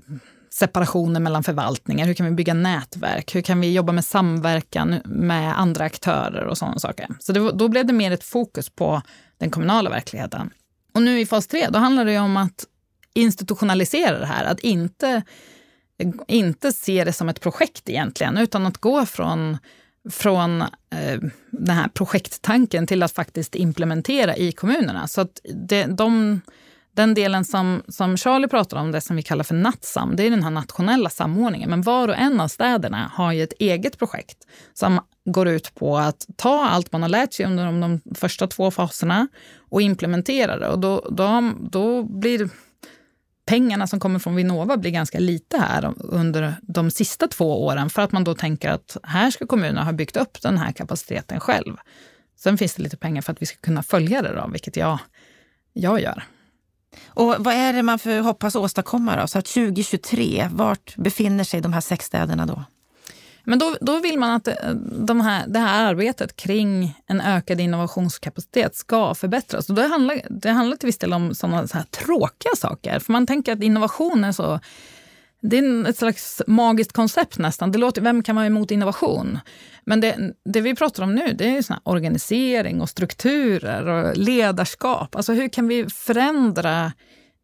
separationer mellan förvaltningar? Hur kan vi bygga nätverk? Hur kan vi jobba med samverkan med andra aktörer och sådana saker? Så det, då blev det mer ett fokus på den kommunala verkligheten. Och nu i fas 3, då handlar det om att institutionalisera det här. Att inte, inte se det som ett projekt egentligen, utan att gå från, från eh, den här projekttanken till att faktiskt implementera i kommunerna. Så att det, de, den delen som, som Charlie pratar om, det som vi kallar för Natsam, det är den här nationella samordningen. Men var och en av städerna har ju ett eget projekt som går ut på att ta allt man har lärt sig under de, de första två faserna och implementera det. Och då, då, då blir pengarna som kommer från Vinnova blir ganska lite här under de sista två åren för att man då tänker att här ska kommunerna ha byggt upp den här kapaciteten själv. Sen finns det lite pengar för att vi ska kunna följa det, då, vilket jag, jag gör. Och vad är det man för hoppas åstadkomma då? Så att 2023, vart befinner sig de här sex städerna då? Men då, då vill man att eh, de här, det här arbetet kring en ökad innovationskapacitet ska förbättras. Och det, handlar, det handlar till viss del om sådana så här tråkiga saker. För man tänker att innovation är så... Det är ett slags magiskt koncept nästan. Det låter, vem kan vara emot innovation? Men det, det vi pratar om nu det är såna organisering och strukturer och ledarskap. Alltså hur kan vi förändra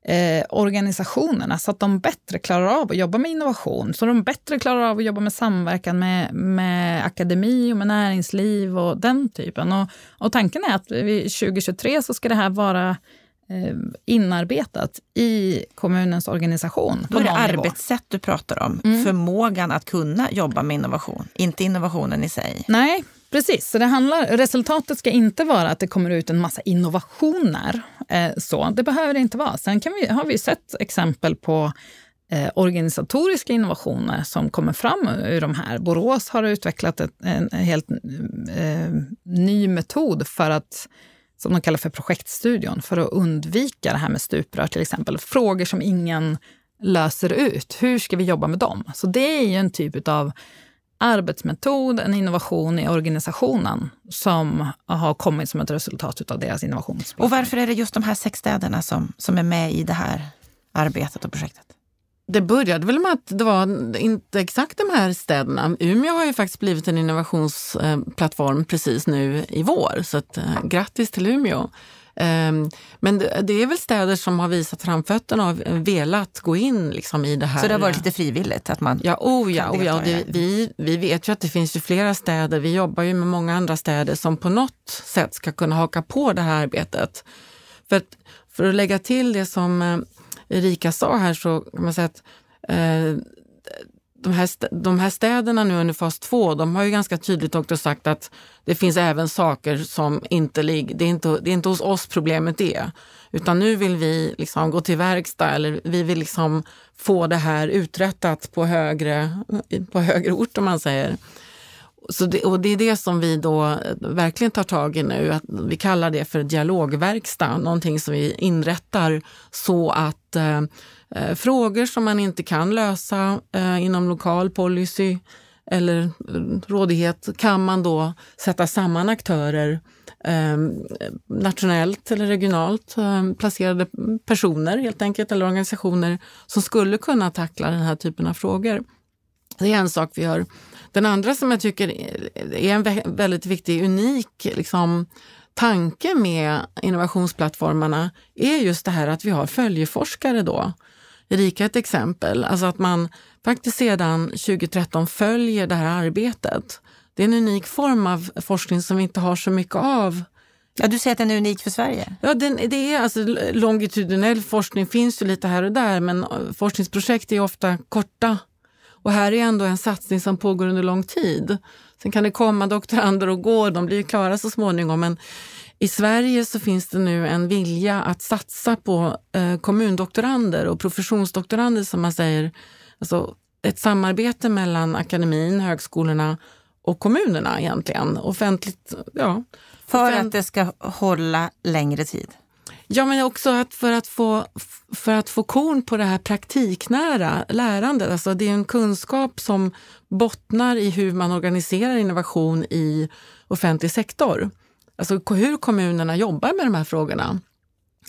eh, organisationerna så att de bättre klarar av att jobba med innovation, så de bättre klarar av att jobba med samverkan med, med akademi och med näringsliv och den typen. Och, och tanken är att 2023 så ska det här vara eh, inarbetat i kommunens organisation. Då är det arbetssätt du pratar om, mm. förmågan att kunna jobba med innovation, inte innovationen i sig. Nej, Precis, så det handlar, resultatet ska inte vara att det kommer ut en massa innovationer. Eh, så, det behöver det inte vara. Sen kan vi, har vi sett exempel på eh, organisatoriska innovationer som kommer fram ur de här. Borås har utvecklat ett, en, en helt eh, ny metod för att som de kallar för projektstudion, för att undvika det här med stuprör till exempel. Frågor som ingen löser ut. Hur ska vi jobba med dem? Så det är ju en typ av arbetsmetod, en innovation i organisationen som har kommit som ett resultat av deras innovationsplattform. Och varför är det just de här sex städerna som, som är med i det här arbetet och projektet? Det började väl med att det var inte exakt de här städerna. Umeå har ju faktiskt blivit en innovationsplattform precis nu i vår, så att, eh, grattis till Umeå. Ehm, men det är väl städer som har visat framfötterna och velat gå in liksom i det här. Så det har varit lite frivilligt? Att man ja, oh ja, oh ja det, vi, vi vet ju att det finns ju flera städer, vi jobbar ju med många andra städer som på något sätt ska kunna haka på det här arbetet. För att, för att lägga till det som eh, Erika sa här så kan man säga att eh, de här, de här städerna nu under fas 2, de har ju ganska tydligt också sagt att det finns även saker som inte ligger, det är inte, det är inte hos oss problemet är. Utan nu vill vi liksom gå till verkstad eller vi vill liksom få det här uträttat på högre, på högre ort om man säger. Så det, och det är det som vi då eh, verkligen tar tag i nu. Att vi kallar det för dialogverkstad, någonting som vi inrättar så att eh, eh frågor som man inte kan lösa eh, inom lokal policy eller eh, rådighet kan man då sätta samman aktörer eh, nationellt eller regionalt eh, placerade personer helt enkelt eller organisationer som skulle kunna tackla den här typen av frågor. Det är en sak vi gör. Den andra som jag tycker är en väldigt viktig, unik liksom, tanke med innovationsplattformarna är just det här att vi har följeforskare då. Erika ett exempel, alltså att man faktiskt sedan 2013 följer det här arbetet. Det är en unik form av forskning som vi inte har så mycket av Ja, du säger att den är unik för Sverige? Ja, den, det är alltså longitudinell forskning finns ju lite här och där men forskningsprojekt är ofta korta och här är ändå en satsning som pågår under lång tid. Sen kan det komma doktorander och gå, de blir klara så småningom. Men i Sverige så finns det nu en vilja att satsa på eh, kommundoktorander och professionsdoktorander som man säger. Alltså ett samarbete mellan akademin, högskolorna och kommunerna egentligen. Offentligt, ja. För offent att det ska hålla längre tid? Ja, men också att för att få, för att få korn på det här praktiknära lärandet. Alltså det är en kunskap som bottnar i hur man organiserar innovation i offentlig sektor. Alltså hur kommunerna jobbar med de här frågorna.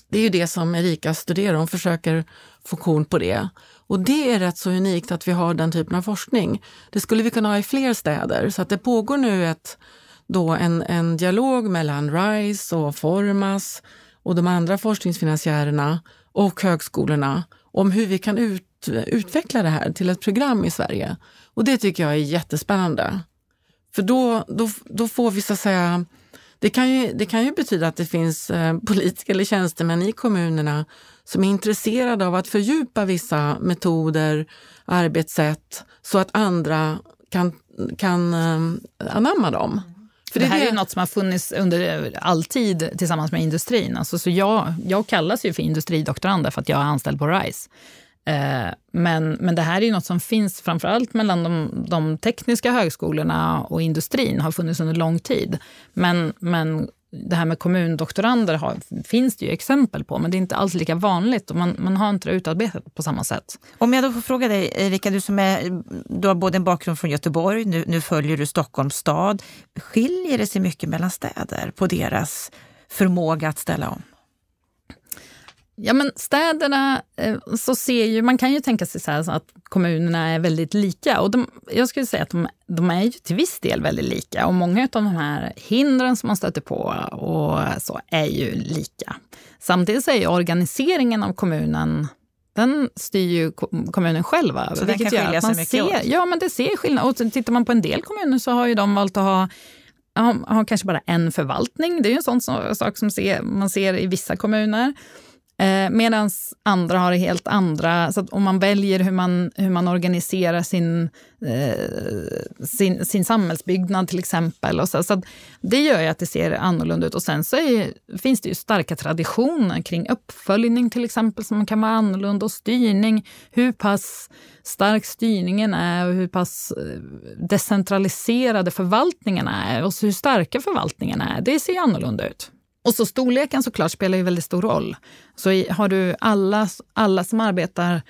Det är ju det som Erika studerar, hon försöker få korn på det. Och det är rätt så unikt att vi har den typen av forskning. Det skulle vi kunna ha i fler städer, så att det pågår nu ett då en, en dialog mellan RISE och Formas och de andra forskningsfinansiärerna och högskolorna om hur vi kan ut, utveckla det här till ett program i Sverige. Och det tycker jag är jättespännande. För då, då, då får vi så att säga det kan, ju, det kan ju betyda att det finns eh, politiker eller tjänstemän i kommunerna som är intresserade av att fördjupa vissa metoder, arbetssätt, så att andra kan, kan eh, anamma dem. För det, det här det... är något som har funnits under all tid tillsammans med industrin. Alltså, så jag, jag kallas ju för industridoktorand för att jag är anställd på RISE. Eh, men, men det här är ju något som finns framförallt mellan de, de tekniska högskolorna och industrin, har funnits under lång tid. Men, men det här med kommundoktorander har, finns det ju exempel på, men det är inte alls lika vanligt och man, man har inte det utarbetat på samma sätt. Om jag då får fråga dig, Erika, du som är, du har både en bakgrund från Göteborg, nu, nu följer du Stockholms stad. Skiljer det sig mycket mellan städer på deras förmåga att ställa om? Ja, men städerna, eh, så ser ju, man kan ju tänka sig så, så att kommunerna är väldigt lika. Och de, jag skulle säga att de, de, är ju till viss del väldigt lika. Och många av de här hindren som man stöter på och så är ju lika. Samtidigt så är organiseringen av kommunen den styr ju kommunen själv över. Så det kan skilja sig mycket ser, åt? Ja, men det ser skillnad. Och tittar man på en del kommuner så har ju de valt att ha har kanske bara en förvaltning. Det är ju en sån sak som man ser i vissa kommuner. Eh, Medan andra har helt andra, så om man väljer hur man, hur man organiserar sin, eh, sin, sin samhällsbyggnad till exempel. Och så, så det gör ju att det ser annorlunda ut. Och sen så är, finns det ju starka traditioner kring uppföljning till exempel som kan vara annorlunda och styrning. Hur pass stark styrningen är och hur pass eh, decentraliserade förvaltningarna är och hur starka förvaltningarna är. Det ser annorlunda ut. Och så storleken såklart spelar ju väldigt stor roll. Så i, har du alla, alla som arbetar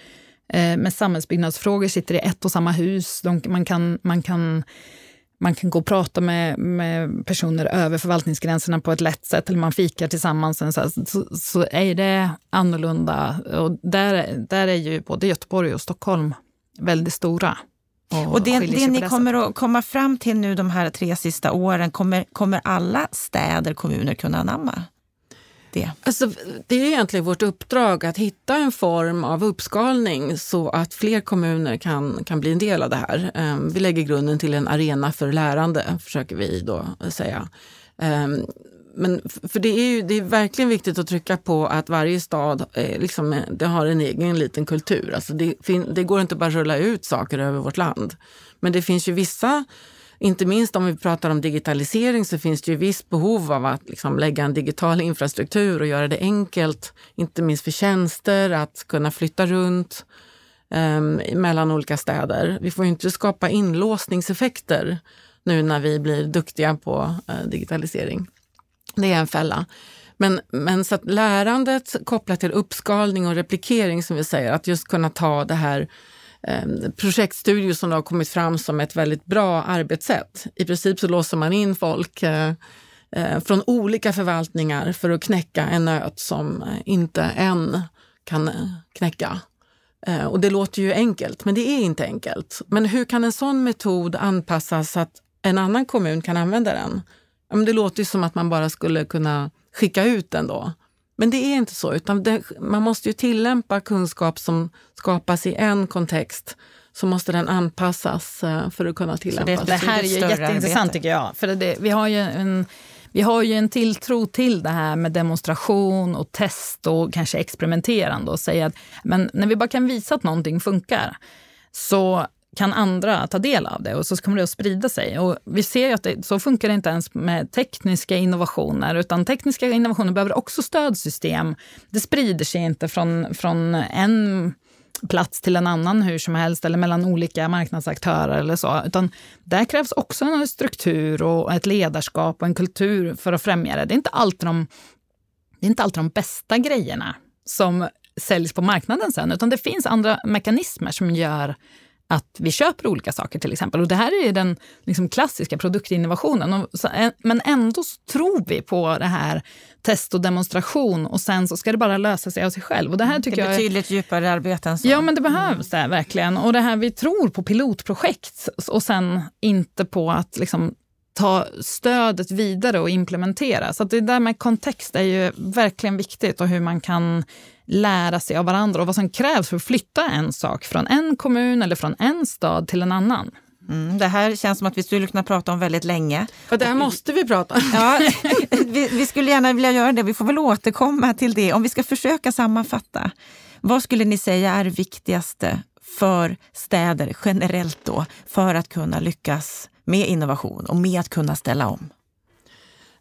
eh, med samhällsbyggnadsfrågor sitter i ett och samma hus. De, man, kan, man, kan, man kan gå och prata med, med personer över förvaltningsgränserna på ett lätt sätt, eller man fikar tillsammans. Så, så, så är det annorlunda. Och där, där är ju både Göteborg och Stockholm väldigt stora. Och, och det, det ni kommer att komma fram till nu de här tre sista åren, kommer, kommer alla städer, kommuner kunna anamma det? Alltså, det är egentligen vårt uppdrag att hitta en form av uppskalning så att fler kommuner kan, kan bli en del av det här. Ehm, vi lägger grunden till en arena för lärande, försöker vi då säga. Men för det är ju det är verkligen viktigt att trycka på att varje stad eh, liksom, det har en egen liten kultur. Alltså det, det går inte bara att rulla ut saker över vårt land. Men det finns ju vissa, inte minst om vi pratar om digitalisering, så finns det ju visst behov av att liksom, lägga en digital infrastruktur och göra det enkelt, inte minst för tjänster, att kunna flytta runt eh, mellan olika städer. Vi får ju inte skapa inlåsningseffekter nu när vi blir duktiga på eh, digitalisering. Det är en fälla. Men, men så att lärandet kopplat till uppskalning och replikering som vi säger, att just kunna ta det här eh, projektstudio som har kommit fram som ett väldigt bra arbetssätt. I princip så låser man in folk eh, eh, från olika förvaltningar för att knäcka en nöt som eh, inte en kan eh, knäcka. Eh, och det låter ju enkelt, men det är inte enkelt. Men hur kan en sån metod anpassas så att en annan kommun kan använda den? Ja, men det låter ju som att man bara skulle kunna skicka ut den då. Men det är inte så, utan det, man måste ju tillämpa kunskap som skapas i en kontext så måste den anpassas eh, för att kunna tillämpas. Det, det här är ju jätteintressant arbete. tycker jag. För det, vi, har ju en, vi har ju en tilltro till det här med demonstration och test och kanske experimenterande och säga att men när vi bara kan visa att någonting funkar så kan andra ta del av det och så kommer det att sprida sig. Och vi ser ju att det, så funkar det inte ens med tekniska innovationer, utan tekniska innovationer behöver också stödsystem. Det sprider sig inte från, från en plats till en annan hur som helst eller mellan olika marknadsaktörer eller så. Utan där krävs också en struktur och ett ledarskap och en kultur för att främja det. Det är inte alltid de, det är inte alltid de bästa grejerna som säljs på marknaden sen, utan det finns andra mekanismer som gör att vi köper olika saker till exempel. Och det här är den liksom, klassiska produktinnovationen. men ändå tror vi på det här test och demonstration och sen så ska det bara lösa sig av sig själv. Och det här tycker det är betydligt jag, djupare arbete än så. Ja, men det behövs det verkligen. Och det här vi tror på pilotprojekt och sen inte på att liksom, ta stödet vidare och implementera. Så det där med kontext är ju verkligen viktigt och hur man kan lära sig av varandra och vad som krävs för att flytta en sak från en kommun eller från en stad till en annan. Mm, det här känns som att vi skulle kunna prata om väldigt länge. Och det här måste vi prata om. Ja, vi, vi, skulle gärna vilja göra det. Vi får väl återkomma till det. Om vi ska försöka sammanfatta. Vad skulle ni säga är det viktigaste för städer generellt då för att kunna lyckas med innovation och med att kunna ställa om?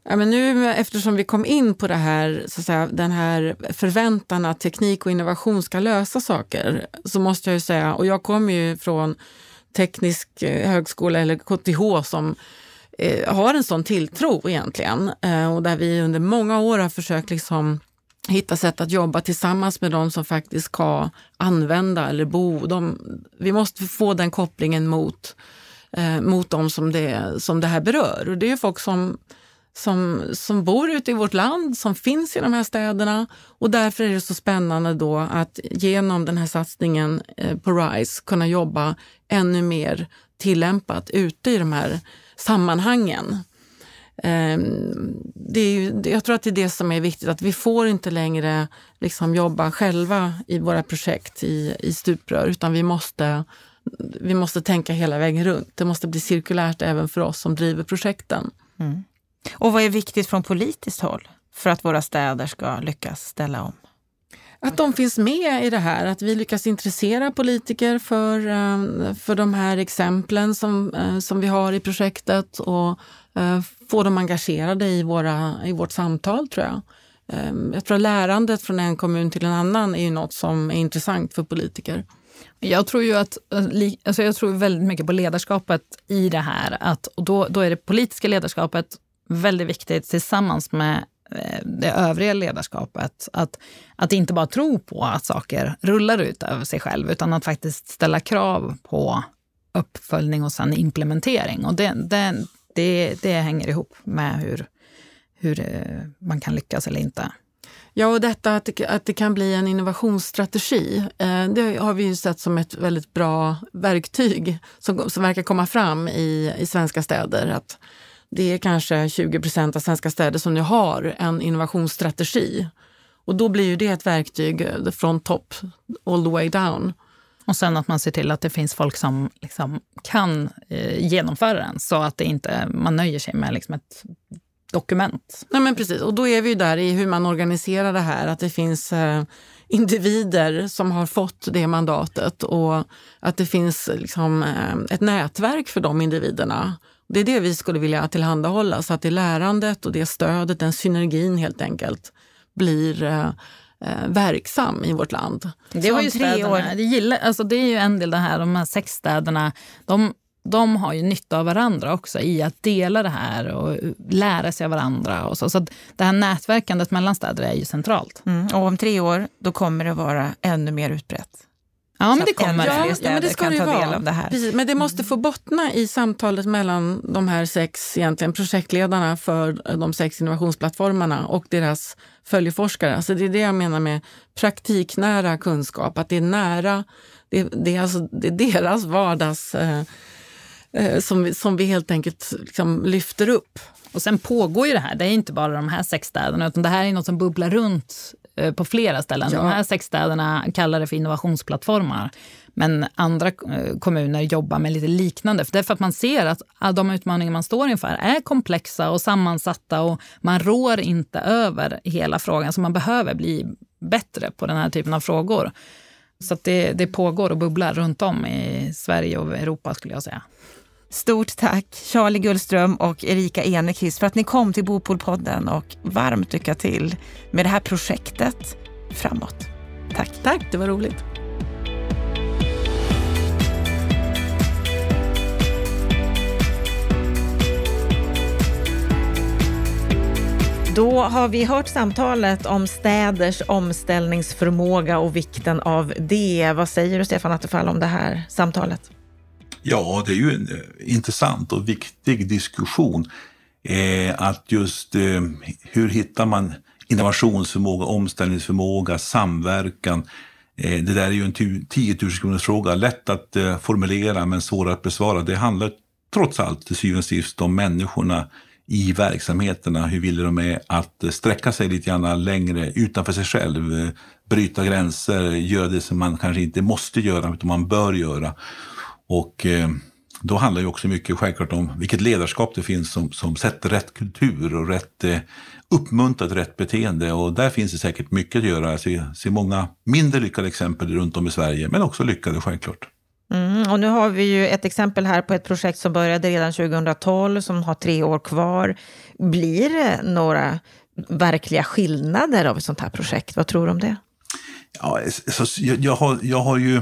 Ja, men nu eftersom vi kom in på det här, så att säga, den här förväntan att teknik och innovation ska lösa saker, så måste jag ju säga, och jag kommer ju från teknisk eh, högskola eller KTH som eh, har en sån tilltro egentligen eh, och där vi under många år har försökt liksom hitta sätt att jobba tillsammans med de som faktiskt ska använda eller bo. De, vi måste få den kopplingen mot, eh, mot de som det, som det här berör. Och det är folk som, som, som bor ute i vårt land, som finns i de här städerna. Och därför är det så spännande då att genom den här satsningen eh, på RISE kunna jobba ännu mer tillämpat ute i de här sammanhangen. Ehm, det är ju, jag tror att det är det som är viktigt, att vi får inte längre liksom jobba själva i våra projekt i, i stuprör, utan vi måste, vi måste tänka hela vägen runt. Det måste bli cirkulärt även för oss som driver projekten. Mm. Och vad är viktigt från politiskt håll för att våra städer ska lyckas ställa om? Att de finns med i det här, att vi lyckas intressera politiker för, eh, för de här exemplen som, eh, som vi har i projektet och eh, få dem engagerade i, våra, i vårt samtal tror jag. Jag tror lärandet från en kommun till en annan är något som är intressant för politiker. Jag tror ju att, eh, alltså jag tror väldigt mycket på ledarskapet i det här. Att, och då, då är det politiska ledarskapet väldigt viktigt tillsammans med eh, det övriga ledarskapet. Att, att inte bara tro på att saker rullar ut över sig själv, utan att faktiskt ställa krav på uppföljning och sen implementering. Och det, det, det, det hänger ihop med hur, hur eh, man kan lyckas eller inte. Ja, och detta att det, att det kan bli en innovationsstrategi, eh, det har vi ju sett som ett väldigt bra verktyg som, som verkar komma fram i, i svenska städer. Att det är kanske 20 procent av svenska städer som nu har en innovationsstrategi. Och då blir ju det ett verktyg eh, från topp all the way down. Och sen att man ser till att det finns folk som liksom kan eh, genomföra den så att det inte, man nöjer sig med liksom ett dokument. Nej, men precis, och då är vi där i hur man organiserar det här, att det finns eh, individer som har fått det mandatet och att det finns liksom, eh, ett nätverk för de individerna det är det vi skulle vilja tillhandahålla, så att det lärandet och det stödet, den synergin helt enkelt, blir eh, eh verksam i vårt land. Det var ju städerna, det, gillar, alltså det är ju en del det här, de här sex städerna, de, de har ju nytta av varandra också i att dela det här och lära sig av varandra. Och så så det här nätverkandet mellan städer är ju centralt. Mm, och om tre år då kommer det vara ännu mer utbrett. Ja, men det kommer ja, ja, men det ska kan det ta vara. del av det här. Precis, men det måste få bottna i samtalet mellan de här sex egentligen, projektledarna för de sex innovationsplattformarna och deras följeforskare. Alltså det är det jag menar med praktiknära kunskap, att det är nära, det, det är, alltså, det är deras vardags eh, eh, som, vi, som vi helt enkelt liksom lyfter upp. Och sen pågår ju det här, det är inte bara de här sex städerna, utan det här är något som bubblar runt Eh, på flera ställen. Ja. De här sex städerna kallar det för innovationsplattformar. Men andra eh, kommuner jobbar med lite liknande. För det är för att man ser att de utmaningar man står inför är komplexa och sammansatta och man rår inte över hela frågan. Så man behöver bli bättre på den här typen av frågor. Så det, det pågår och bubblar runt om i Sverige och Europa skulle jag säga. Stort tack Charlie Gullström och Erika Enekis för att ni kom till Bopolpodden och varmt lycka till med det här projektet framåt. Tack. Tack, det var roligt. Då har vi hört samtalet om städers omställningsförmåga och vikten av det. Vad säger du Stefan Attefall om det här samtalet? Ja, det är ju en eh, intressant och viktig diskussion. Eh, att just eh, hur hittar man innovationsförmåga, omställningsförmåga, samverkan. Eh, det där är ju en 10 000 kronors fråga, lätt att eh, formulera men svår att besvara. Det handlar trots allt till syvende och sist om människorna i verksamheterna, hur villiga de är att eh, sträcka sig lite grann längre utanför sig själv, eh, bryta gränser, göra det som man kanske inte måste göra, utan man bör göra. Och eh, då handlar det också mycket självklart om vilket ledarskap det finns som, som sätter rätt kultur och rätt eh, uppmuntrat rätt beteende. Och där finns det säkert mycket att göra. Jag ser, ser många mindre lyckade exempel runt om i Sverige, men också lyckade självklart. Mm, och nu har vi ju ett exempel här på ett projekt som började redan 2012 som har tre år kvar. Blir det några verkliga skillnader av ett sånt här projekt? Vad tror du om det? Ja, så jag, jag, har, jag har ju...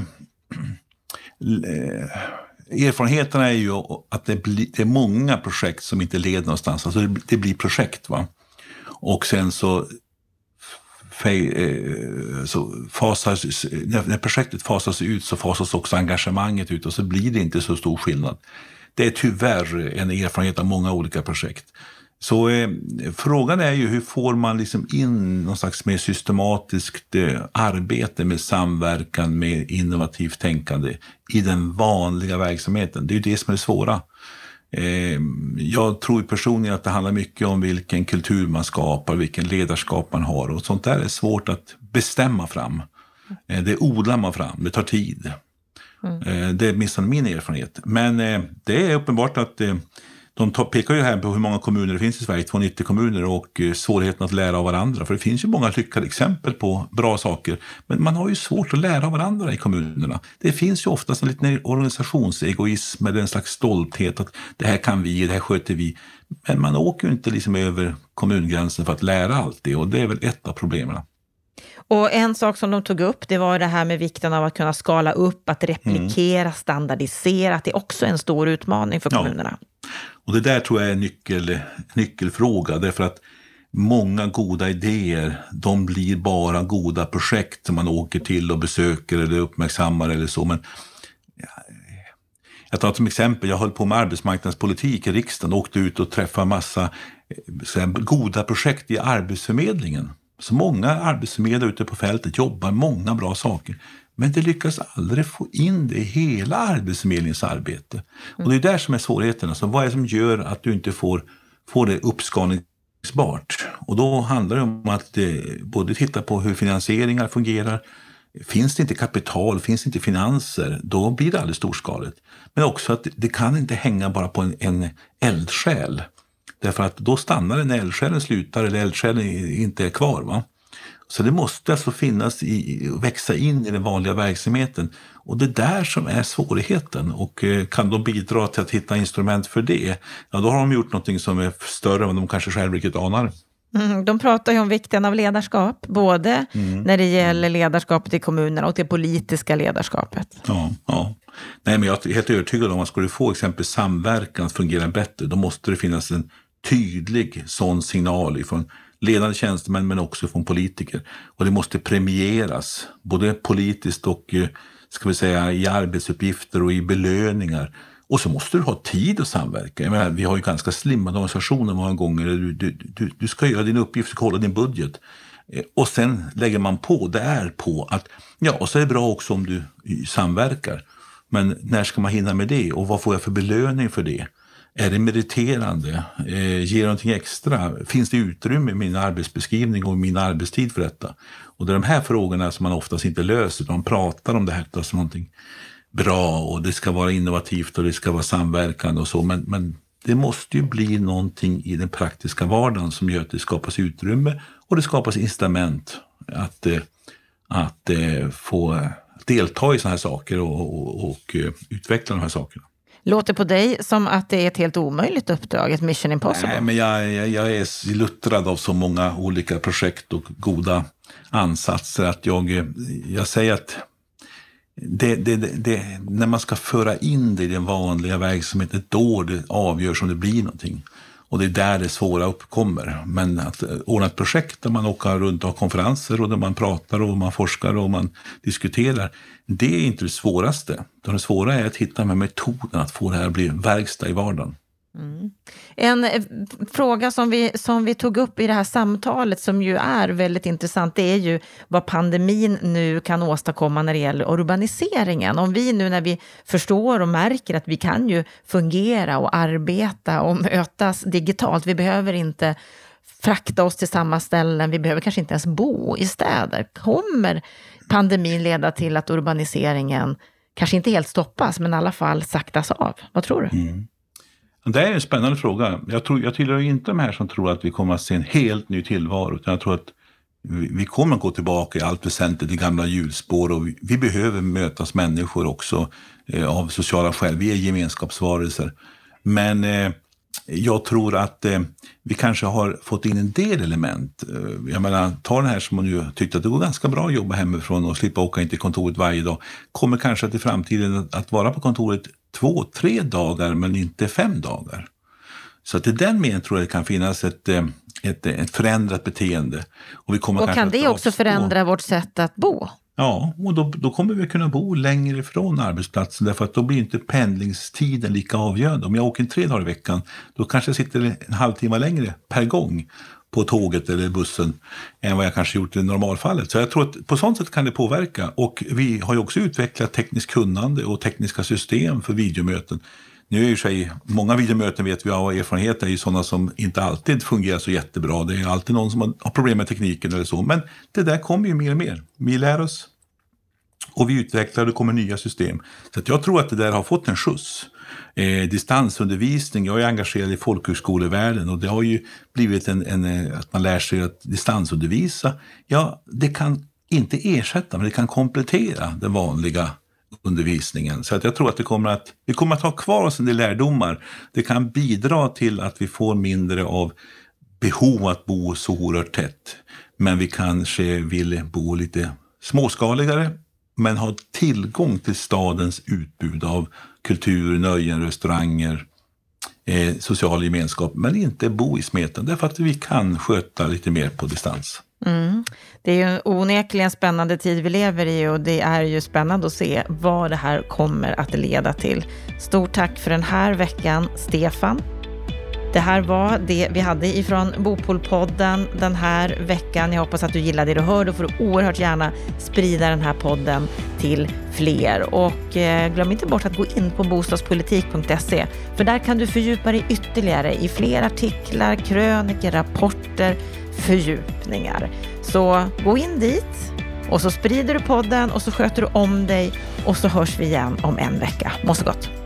Eh, erfarenheterna är ju att det, blir, det är många projekt som inte leder någonstans. Alltså det, det blir projekt. va Och sen så Eh, så fasas, när projektet fasas ut så fasas också engagemanget ut och så blir det inte så stor skillnad. Det är tyvärr en erfarenhet av många olika projekt. Så eh, frågan är ju hur får man liksom in någon slags mer systematiskt eh, arbete med samverkan med innovativt tänkande i den vanliga verksamheten. Det är ju det som är det svåra. Eh, jag tror personligen att det handlar mycket om vilken kultur man skapar, vilken ledarskap man har och sånt där är svårt att bestämma fram. Eh, det odlar man fram, det tar tid. Mm. Eh, det är åtminstone min erfarenhet. Men det är uppenbart att de pekar ju här på hur många kommuner det finns i Sverige, 290 kommuner, och eh, svårigheten att lära av varandra. För det finns ju många lyckade exempel på bra saker, men man har ju svårt att lära av varandra i kommunerna. Det finns ju oftast en liten organisationsegoism eller en slags stolthet att det här kan vi, det här sköter vi. Men man åker ju inte liksom över kommungränsen för att lära allt det och det är väl ett av problemen. Och en sak som de tog upp, det var det här med vikten av att kunna skala upp, att replikera, mm. standardisera, att det är också en stor utmaning för kommunerna. Ja. Och det där tror jag är en nyckel, nyckelfråga, därför att många goda idéer, de blir bara goda projekt som man åker till och besöker eller uppmärksammar eller så. Men jag tar som exempel, jag höll på med arbetsmarknadspolitik i riksdagen och åkte ut och träffade massa eh, här, goda projekt i Arbetsförmedlingen. Så många arbetsförmedlare ute på fältet jobbar många bra saker. Men det lyckas aldrig få in det i hela Arbetsförmedlingens arbete. Och det är där som är svårigheten. Alltså, vad är det som gör att du inte får, får det uppskalningsbart? Och då handlar det om att eh, både titta på hur finansieringar fungerar. Finns det inte kapital, finns det inte finanser, då blir det aldrig storskaligt. Men också att det kan inte hänga bara på en, en eldsjäl. Därför att då stannar det när eldsjälen slutar eller eldsjälen inte är kvar. Va? Så det måste alltså finnas i, växa in i den vanliga verksamheten. Och det är där som är svårigheten. Och eh, kan de bidra till att hitta instrument för det, ja då har de gjort något som är större än vad de kanske själva riktigt anar. Mm, de pratar ju om vikten av ledarskap, både mm. när det gäller ledarskapet i kommunerna och det politiska ledarskapet. Ja, ja. Nej, men jag är helt övertygad om att ska du få exempelvis samverkan att fungera bättre, då måste det finnas en tydlig sån signal ifrån ledande tjänstemän men också från politiker. Och det måste premieras, både politiskt och eh, ska vi säga, i arbetsuppgifter och i belöningar. Och så måste du ha tid att samverka. Jag menar, vi har ju ganska slimmade organisationer många gånger. Du, du, du, du ska göra din uppgift, du ska hålla din budget. Eh, och sen lägger man på där på att, ja, och så är det bra också om du eh, samverkar. Men när ska man hinna med det och vad får jag för belöning för det? Är det meriterande? Eh, ger det någonting extra? Finns det utrymme i min arbetsbeskrivning och min arbetstid för detta? Och det är de här frågorna som man oftast inte löser. De pratar om det här som någonting bra och det ska vara innovativt och det ska vara samverkande och så. Men, men det måste ju bli någonting i den praktiska vardagen som gör att det skapas utrymme och det skapas incitament att, eh, att eh, få delta i sådana här saker och, och, och eh, utveckla de här sakerna. Låter på dig som att det är ett helt omöjligt uppdrag, ett mission impossible. Nej, men jag, jag, jag är luttrad av så många olika projekt och goda ansatser att jag, jag säger att det, det, det, när man ska föra in det i den vanliga verksamheten, då det avgörs om det blir någonting. Och det är där det svåra uppkommer. Men att eh, ordna ett projekt där man åker runt och har konferenser och där man pratar och man forskar och man diskuterar, det är inte det svåraste. Det svåra är att hitta de här att få det här att bli verkstad i vardagen. Mm. En eh, fråga som vi, som vi tog upp i det här samtalet som ju är väldigt intressant, det är ju vad pandemin nu kan åstadkomma när det gäller urbaniseringen. Om vi nu när vi förstår och märker att vi kan ju fungera och arbeta och mötas digitalt, vi behöver inte frakta oss till samma ställen, vi behöver kanske inte ens bo i städer. Kommer pandemin leda till att urbaniseringen kanske inte helt stoppas, men i alla fall saktas av? Vad tror du? Mm. Det är en spännande fråga. Jag, tror, jag tillhör inte de här som tror att vi kommer att se en helt ny tillvaro. Utan jag tror att vi, kommer att gå tillbaka i allt väsentligt i gamla hjulspår och vi, vi behöver mötas människor också eh, av sociala skäl. Vi är gemenskapsvarelser. Men eh, jag tror att eh, vi kanske har fått in en del element. Eh, jag menar, ta den här som man nu tyckte att det går ganska bra att jobba hemifrån och slippa åka in till kontoret varje dag. Kommer kanske att i framtiden att vara på kontoret två, tre dagar men inte fem dagar. Så att i den meningen tror jag det kan finnas ett, eh, ett, ett förändrat beteende. Och, vi kommer och kan det också förändra vårt sätt att bo? Ja, och då, då kommer vi kunna bo längre ifrån arbetsplatsen därför att då blir inte pendlingstiden lika avgörande. Om jag åker tre dagar i veckan, då kanske jag sitter en halvtimme längre per gång på tåget eller bussen än vad jag kanske gjort i normalfallet. Så jag tror att på sånt sätt kan det påverka. Och vi har ju också utvecklat tekniskt kunnande och tekniska system för videomöten. Nu är ju sig, många videomöten vet vi av erfarenhet är ju sådana som inte alltid fungerar så jättebra. Det är alltid någon som har problem med tekniken eller så. Men det där kommer ju mer och mer. Vi lär oss och vi utvecklar och det kommer nya system. Så jag tror att det där har fått en skjuts. Eh, distansundervisning, jag är engagerad i folkhögskolevärlden och det har ju blivit en, en, eh, att man lär sig att distansundervisa. Ja, det kan inte ersätta, men det kan komplettera den vanliga undervisningen. Så att jag tror att, vi kommer att vi kommer att ha kvar oss en del lärdomar. Det kan bidra till att vi får mindre av behov att bo så oerhört tätt. Men vi kanske vill bo lite småskaligare men ha tillgång till stadens utbud av kultur, nöjen, restauranger, eh, social gemenskap, men inte bo i smeten därför att vi kan sköta lite mer på distans. Mm. Det är ju en onekligen spännande tid vi lever i och det är ju spännande att se vad det här kommer att leda till. Stort tack för den här veckan, Stefan. Det här var det vi hade ifrån Bopolpodden den här veckan. Jag hoppas att du gillade det du hörde och får du oerhört gärna sprida den här podden till fler. Och eh, glöm inte bort att gå in på bostadspolitik.se för där kan du fördjupa dig ytterligare i fler artiklar, kröniker, rapporter, fördjupningar. Så gå in dit och så sprider du podden och så sköter du om dig och så hörs vi igen om en vecka. Må så gott!